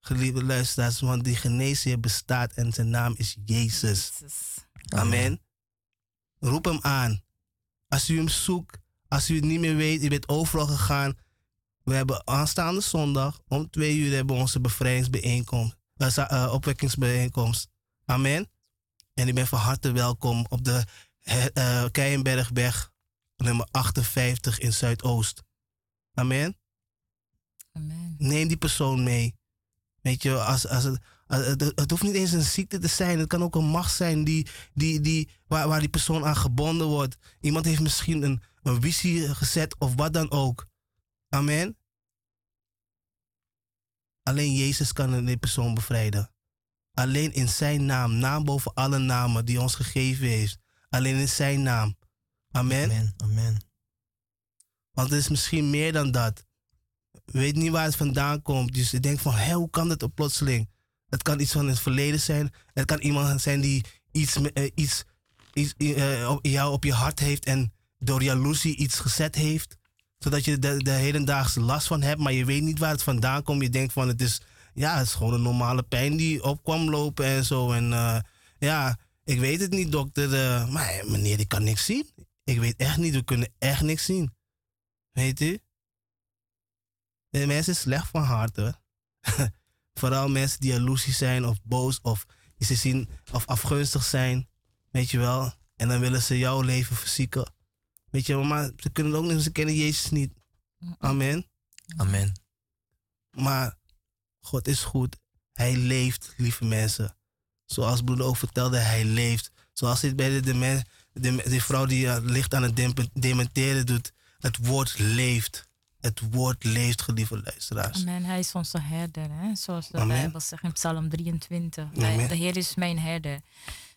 geliefde luisteraars, want die geneesheer bestaat en zijn naam is Jezus. Amen. Roep hem aan. Als u hem zoekt, als u het niet meer weet, u bent overal gegaan. We hebben aanstaande zondag om twee uur hebben we onze bevrijdingsbijeenkomst, uh, opwekkingsbijeenkomst. Amen. En u bent van harte welkom op de uh, Keienbergweg nummer 58 in Zuidoost. Amen. Amen. Neem die persoon mee. Weet je, als, als het, het, hoeft niet eens een ziekte te zijn. Het kan ook een macht zijn die, die, die, waar, waar die persoon aan gebonden wordt. Iemand heeft misschien een, een visie gezet of wat dan ook. Amen. Alleen Jezus kan die persoon bevrijden. Alleen in zijn naam, naam boven alle namen die ons gegeven heeft. Alleen in zijn naam. Amen. Amen. Amen. Want het is misschien meer dan dat. Weet niet waar het vandaan komt. Dus je denkt van, hé, hoe kan dat op plotseling? Het kan iets van het verleden zijn. Het kan iemand zijn die iets, uh, iets, iets uh, jou op je hart heeft en door jaloezie iets gezet heeft. Zodat je de, de hedendaagse last van hebt, maar je weet niet waar het vandaan komt. Je denkt van, het is, ja, het is gewoon een normale pijn die opkwam lopen en zo. En uh, ja, ik weet het niet, dokter. maar meneer, ik kan niks zien. Ik weet echt niet, we kunnen echt niks zien. Weet u? De mensen zijn slecht van hart hoor. [LAUGHS] Vooral mensen die jaloezie zijn of boos of ze zien of afgunstig zijn. Weet je wel. En dan willen ze jouw leven verzieken. Weet je wel, maar ze kunnen ook niet, ze kennen Jezus niet. Amen. Amen. Maar God is goed. Hij leeft, lieve mensen. Zoals broeder ook vertelde, hij leeft. Zoals dit bij de, de, de, de vrouw die uh, licht aan het dementeren doet. Het woord leeft. Het woord leeft, geliefde luisteraars. Amen. Hij is onze herder, hè? zoals de Amen. Bijbel zegt in Psalm 23. Amen. De Heer is mijn herder.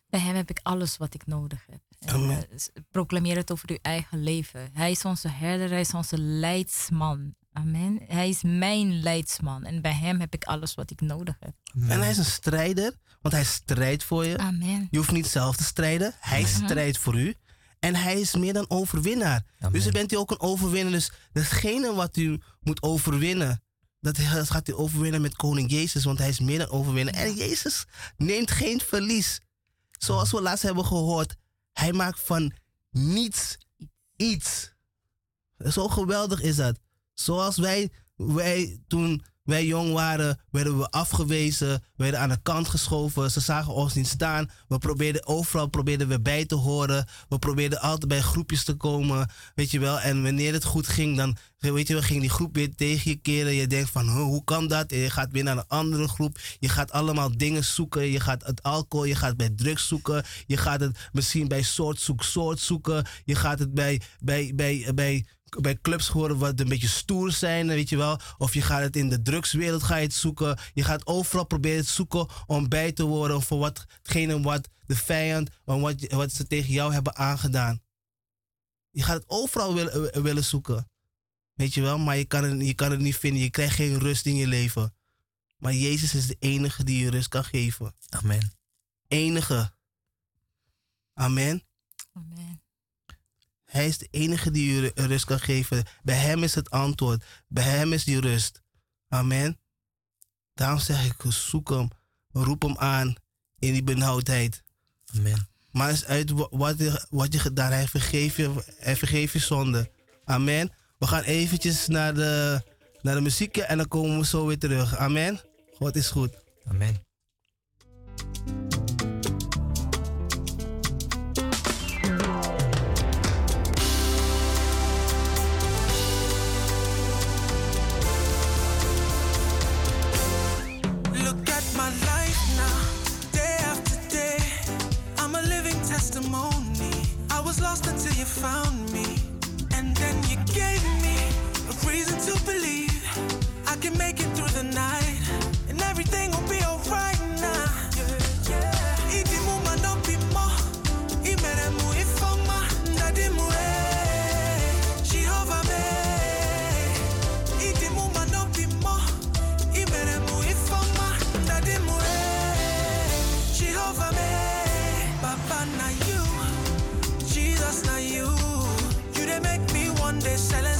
Bij hem heb ik alles wat ik nodig heb. Amen. Uh, proclameer het over uw eigen leven. Hij is onze herder, hij is onze leidsman. Amen. Hij is mijn leidsman en bij hem heb ik alles wat ik nodig heb. En hij is een strijder, want hij strijdt voor je. Amen. Je hoeft niet zelf te strijden, hij strijdt voor u. En hij is meer dan overwinnaar. Dus dan bent u ook een overwinnaar. Dus datgene wat u moet overwinnen, dat gaat u overwinnen met koning Jezus, want hij is meer dan overwinnaar. En Jezus neemt geen verlies. Zoals we laatst hebben gehoord, hij maakt van niets iets. Zo geweldig is dat. Zoals wij, wij toen wij jong waren, werden we afgewezen, werden aan de kant geschoven. Ze zagen ons niet staan. We probeerden overal probeerden we bij te horen. We probeerden altijd bij groepjes te komen, weet je wel. En wanneer het goed ging, dan weet je wel, ging die groep weer tegen je keren. Je denkt van, hoe kan dat? En je gaat weer naar een andere groep. Je gaat allemaal dingen zoeken. Je gaat het alcohol, je gaat bij drugs zoeken. Je gaat het misschien bij soort zoek soort zoeken. Je gaat het bij, bij, bij, bij bij clubs horen wat een beetje stoer zijn, weet je wel. Of je gaat het in de drugswereld ga je het zoeken. Je gaat overal proberen te zoeken om bij te worden voor watgene wat de vijand, wat, wat ze tegen jou hebben aangedaan. Je gaat het overal willen, eh, willen zoeken. Weet je wel, maar je kan, het, je kan het niet vinden. Je krijgt geen rust in je leven. Maar Jezus is de enige die je rust kan geven. Amen. Enige. Amen. Amen. Hij is de enige die u rust kan geven. Bij hem is het antwoord. Bij hem is die rust. Amen. Daarom zeg ik, zoek hem. Roep hem aan in die benauwdheid. Amen. Maar eens uit wat je, wat je gedaan Hij vergeeft je, hij vergeeft je zonde. Amen. We gaan eventjes naar de, naar de muziek en dan komen we zo weer terug. Amen. God is goed. Amen. Found me, and then you gave me a reason to believe I can make it through the night, and everything one day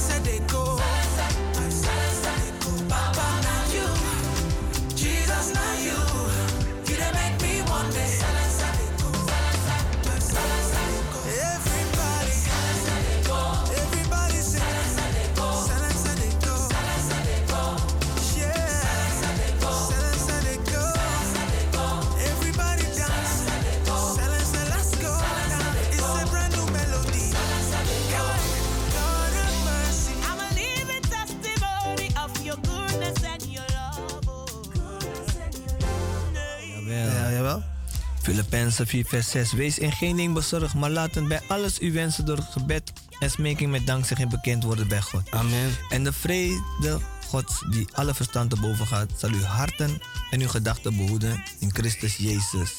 Filippenzen 4 vers 6. Wees in geen ding bezorgd, maar laten bij alles uw wensen door gebed en smeking met dankzegging bekend worden bij God. Amen. En de vrede God die alle verstand te boven gaat, zal uw harten en uw gedachten behoeden in Christus Jezus.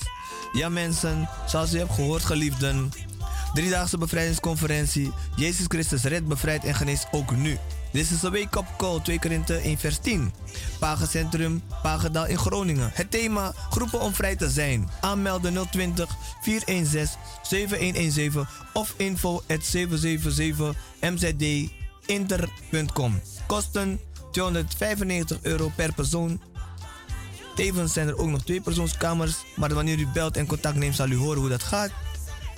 Ja mensen, zoals u hebt gehoord geliefden, driedaagse bevrijdingsconferentie. Jezus Christus redt, bevrijdt en geneest ook nu. Dit is een wake-up call, 2 Korinthe 1 vers 10. Pagencentrum, Pagedal in Groningen. Het thema, groepen om vrij te zijn. Aanmelden 020 416 7117 of info at 777 mzdinter.com. Kosten 295 euro per persoon. Tevens zijn er ook nog twee persoonskamers. Maar wanneer u belt en contact neemt, zal u horen hoe dat gaat.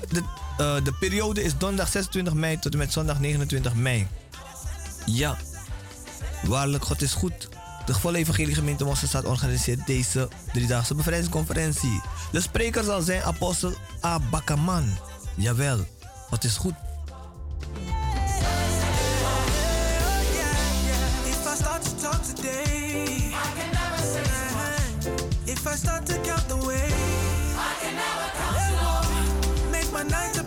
De, uh, de periode is donderdag 26 mei tot en met zondag 29 mei. Ja, waarlijk, God is goed. De volle evangelie gemeente Mosselstad organiseert deze driedaagse bevrijdingsconferentie. De spreker zal zijn apostel Abakaman. Jawel, God is goed. If I start to count the way, I can never count Make my nights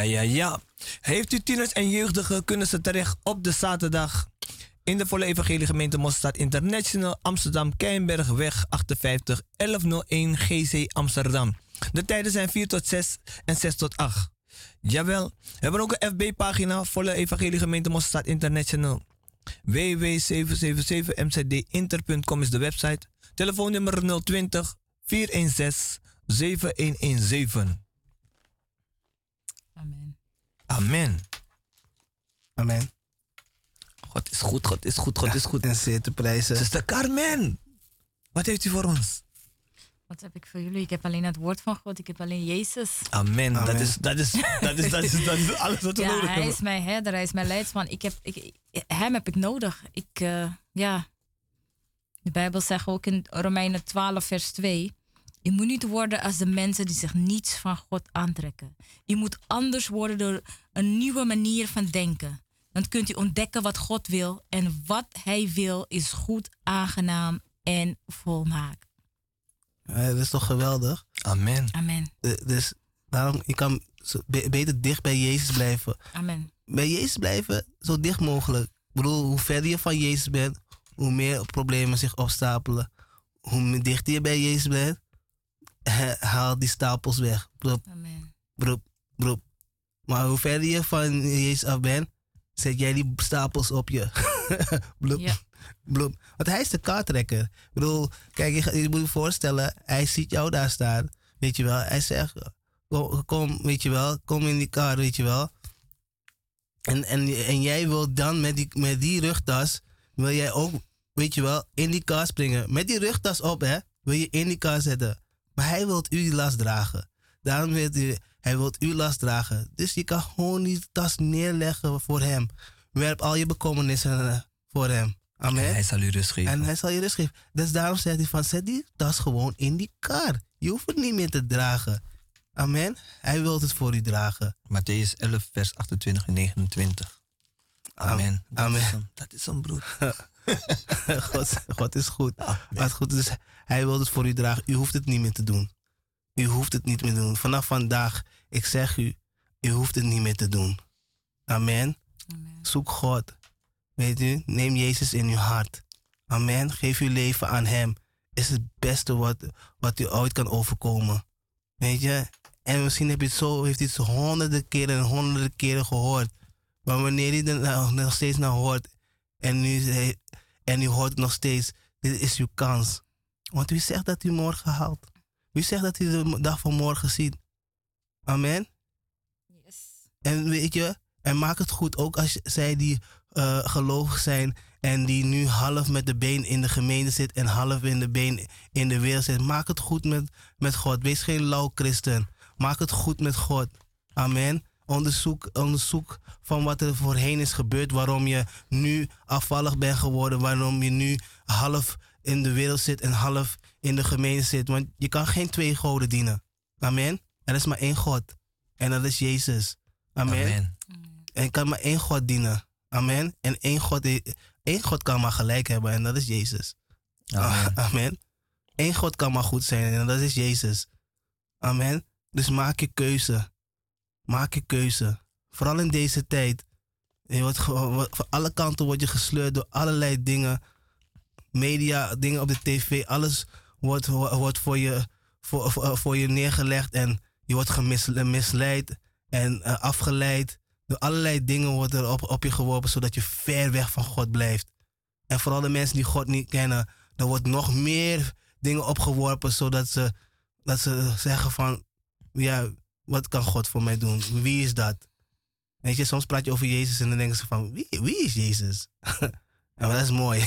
Ja, ja, ja. Heeft u tieners en jeugdigen, kunnen ze terecht op de zaterdag in de Volle Evangelie Gemeente Mostad International Amsterdam Keienbergweg 58 1101 GC Amsterdam. De tijden zijn 4 tot 6 en 6 tot 8. Jawel, we hebben ook een FB-pagina Volle Evangelie Gemeente Mostad International. www.777mcdinter.com is de website. Telefoonnummer 020 416 7117. Amen. Amen. God is goed, God is goed, God is goed. En zeer te prijzen. Zuster Carmen, wat heeft u voor ons? Wat heb ik voor jullie? Ik heb alleen het woord van God. Ik heb alleen Jezus. Amen. Dat, is, dat, is, dat, is, dat, is, dat is alles wat we ja, nodig hij hebben. is mijn herder, hij is mijn leidsman. Ik heb, ik, hem heb ik nodig. Ik, uh, ja. De Bijbel zegt ook in Romeinen 12, vers 2. Je moet niet worden als de mensen die zich niets van God aantrekken. Je moet anders worden door een nieuwe manier van denken. Dan kunt u ontdekken wat God wil. En wat Hij wil is goed, aangenaam en volmaakt. Ja, dat is toch geweldig? Amen. Amen. dus daarom, je kan beter dicht bij Jezus blijven. Amen. Bij Jezus blijven, zo dicht mogelijk. Ik bedoel, hoe verder je van Jezus bent, hoe meer problemen zich opstapelen. Hoe dichter je bij Jezus bent, [LAUGHS] haal die stapels weg. Broep, Amen. broep, broep. Maar hoe verder je van Jezus af bent, zet jij die stapels op je. [LAUGHS] bloep, Ja. bloep. Want hij is de kaarttrekker. Ik bedoel, kijk, je, je moet je voorstellen, hij ziet jou daar staan. Weet je wel, hij zegt, kom, kom weet je wel, kom in die kar, weet je wel. En, en, en jij wil dan met die, met die rugtas, wil jij ook, weet je wel, in die kar springen. Met die rugtas op, hè, wil je in die kar zetten. Maar hij wil u die last dragen. Daarom wil hij, hij wil u last dragen. Dus je kan gewoon die tas neerleggen voor hem. Werp al je bekommernissen eh, voor hem. Amen. En hij zal u rust geven. En hij zal je rust geven. Dus daarom zegt hij van, zet die tas gewoon in die kar. Je hoeft het niet meer te dragen. Amen. Hij wil het voor u dragen. Matthäus 11, vers 28 en 29. Amen. Dat Amen. Is hem, dat is hem, broer. [LAUGHS] God, God is goed. Maar het goed is, hij wil het voor u dragen. U hoeft het niet meer te doen. U hoeft het niet meer te doen. Vanaf vandaag, ik zeg u, u hoeft het niet meer te doen. Amen. Amen. Zoek God. Weet u, neem Jezus in uw hart. Amen. Geef uw leven aan Hem. Is het beste wat, wat u ooit kan overkomen. Weet je? En misschien heb je het zo, heeft u het honderden keren en honderden keren gehoord. Maar wanneer u er nog steeds naar hoort en u, en u hoort nog steeds, dit is uw kans. Want u zegt dat u morgen haalt. U zegt dat u de dag van morgen ziet. Amen. Yes. En weet je, en maak het goed ook als zij die uh, gelovig zijn en die nu half met de been in de gemeente zit en half in de been in de wereld zit. Maak het goed met, met God. Wees geen lauw christen. Maak het goed met God. Amen. Onderzoek, onderzoek van wat er voorheen is gebeurd. Waarom je nu afvallig bent geworden. Waarom je nu half in de wereld zit en half in de gemeente zit. Want je kan geen twee goden dienen. Amen. Er is maar één God. En dat is Jezus. Amen. Amen. En je kan maar één God dienen. Amen. En één God, één God kan maar gelijk hebben en dat is Jezus. Amen. Amen. Eén God kan maar goed zijn en dat is Jezus. Amen. Dus maak je keuze. Maak je keuze. Vooral in deze tijd. Je wordt van alle kanten word je gesleurd door allerlei dingen. Media, dingen op de tv. Alles wordt, wordt voor, je, voor, voor, voor je neergelegd. En je wordt gemisleid en uh, afgeleid. Door allerlei dingen wordt er op, op je geworpen. Zodat je ver weg van God blijft. En vooral de mensen die God niet kennen. Er wordt nog meer dingen opgeworpen. Zodat ze, dat ze zeggen van ja, wat kan God voor mij doen? Wie is dat? Weet je, soms praat je over Jezus en dan denken ze van, wie, wie is Jezus? [LAUGHS] en dat is mooi. [LAUGHS]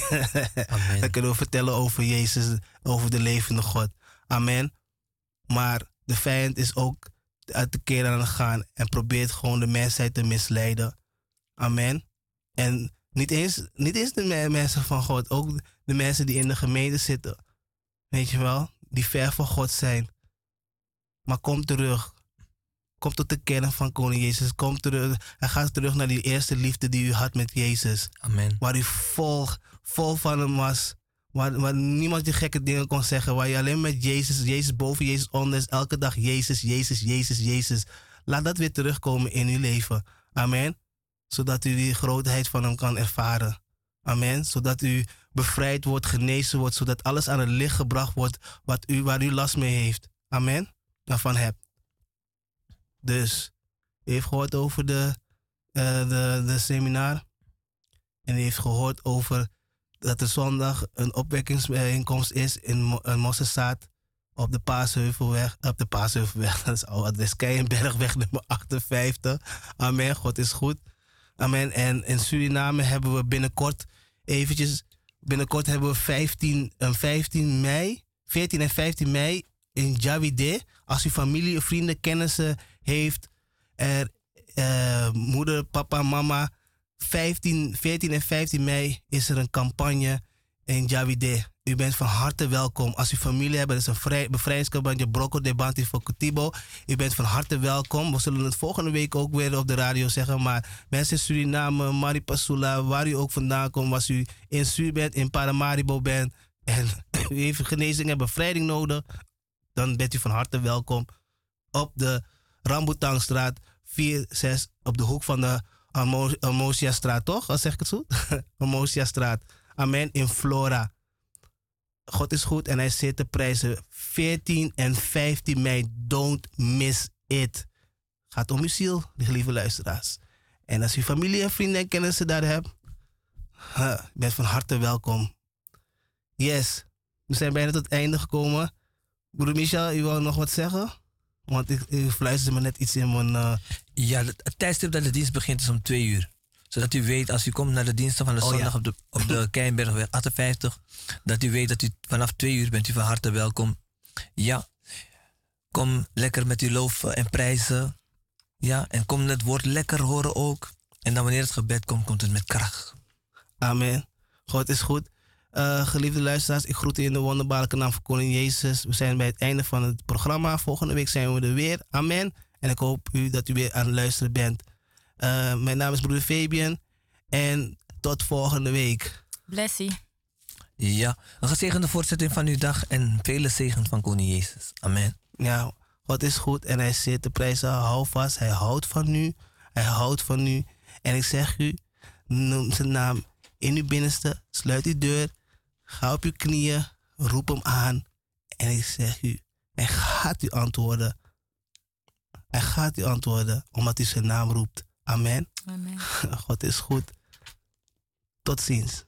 Amen. dan kunnen we vertellen over Jezus, over de levende God. Amen. Maar de vijand is ook uit de keer aan het gaan en probeert gewoon de mensheid te misleiden. Amen. En niet eens, niet eens de mensen van God, ook de mensen die in de gemeente zitten. Weet je wel, die ver van God zijn. Maar kom terug. Kom tot de kern van Koning Jezus. Kom terug. Hij gaat terug naar die eerste liefde die u had met Jezus. Amen. Waar u vol, vol van hem was. Waar, waar niemand je gekke dingen kon zeggen. Waar je alleen met Jezus, Jezus boven, Jezus onder is. Elke dag Jezus, Jezus, Jezus, Jezus. Laat dat weer terugkomen in uw leven. Amen. Zodat u die grootheid van hem kan ervaren. Amen. Zodat u bevrijd wordt, genezen wordt. Zodat alles aan het licht gebracht wordt wat u, waar u last mee heeft. Amen daarvan hebt. Dus u heeft gehoord over de, uh, de, de seminar. En u heeft gehoord over dat er zondag een opwekkingsbijeenkomst is in, in Mossesaat op de Paasheuvelweg. Op de Paasheuvelweg, [LAUGHS] dat is al adres Keienbergweg nummer 58. Amen, God is goed. Amen. En in Suriname hebben we binnenkort eventjes, binnenkort hebben we 15, 15 mei, 14 en 15 mei in Javide. Als u familie, vrienden, kennissen heeft, er, uh, moeder, papa, mama. 15, 14 en 15 mei is er een campagne in Javide. U bent van harte welkom. Als u familie hebt, is een vrij, bevrijdingscampagne Brocco de Banti voor Cotibo. U bent van harte welkom. We zullen het volgende week ook weer op de radio zeggen. Maar mensen in Suriname, Maripasula, waar u ook vandaan komt, als u in Su bent, in Paramaribo bent en [LAUGHS] u heeft genezing en bevrijding nodig, dan bent u van harte welkom op de Rambutangstraat 46 op de hoek van de Amosia-straat, toch? Als zeg ik het zo? [LAUGHS] Amosia-straat. Amen, in Flora. God is goed en hij zit te prijzen. 14 en 15 mei, don't miss it. Gaat om uw ziel, lieve luisteraars. En als u familie en vrienden en kennissen daar hebt, bent van harte welkom. Yes, we zijn bijna tot het einde gekomen. Broeder Michel, u wil nog wat zeggen? Want ik, u fluisterde me net iets in mijn... Uh... Ja, het, tijdstip dat de dienst begint is om twee uur. Zodat u weet, als u komt naar de diensten van de Oh, zondag ja. op de, op de [LAUGHS] Keienbergweg 58, dat u weet dat u vanaf twee uur bent u van harte welkom. Ja, kom lekker met uw loven en prijzen. Ja, en kom het woord lekker horen ook. En dan wanneer het gebed komt, komt het met kracht. Amen. God is goed. Uh, geliefde luisteraars, ik groet u in de wonderbaarlijke naam van Koning Jezus. We zijn bij het einde van het programma. Volgende week zijn we er weer. Amen. En ik hoop u dat u weer aan het luisteren bent. Uh, mijn naam is broeder Fabian. En tot volgende week. Blessie. Ja, een gezegende voortzetting van uw dag en vele zegen van Koning Jezus. Amen. Ja, God is goed en hij zit te prijzen. Hou vast, hij houdt van u. Hij houdt van u. En ik zeg u, noem zijn naam in uw binnenste. Sluit uw deur. Ga op uw knieën. Roep hem aan. En ik zeg u, hij gaat u antwoorden. Hij gaat u antwoorden, omdat u zijn naam roept. Amen. Amen. [LAUGHS] God is goed. Tot ziens.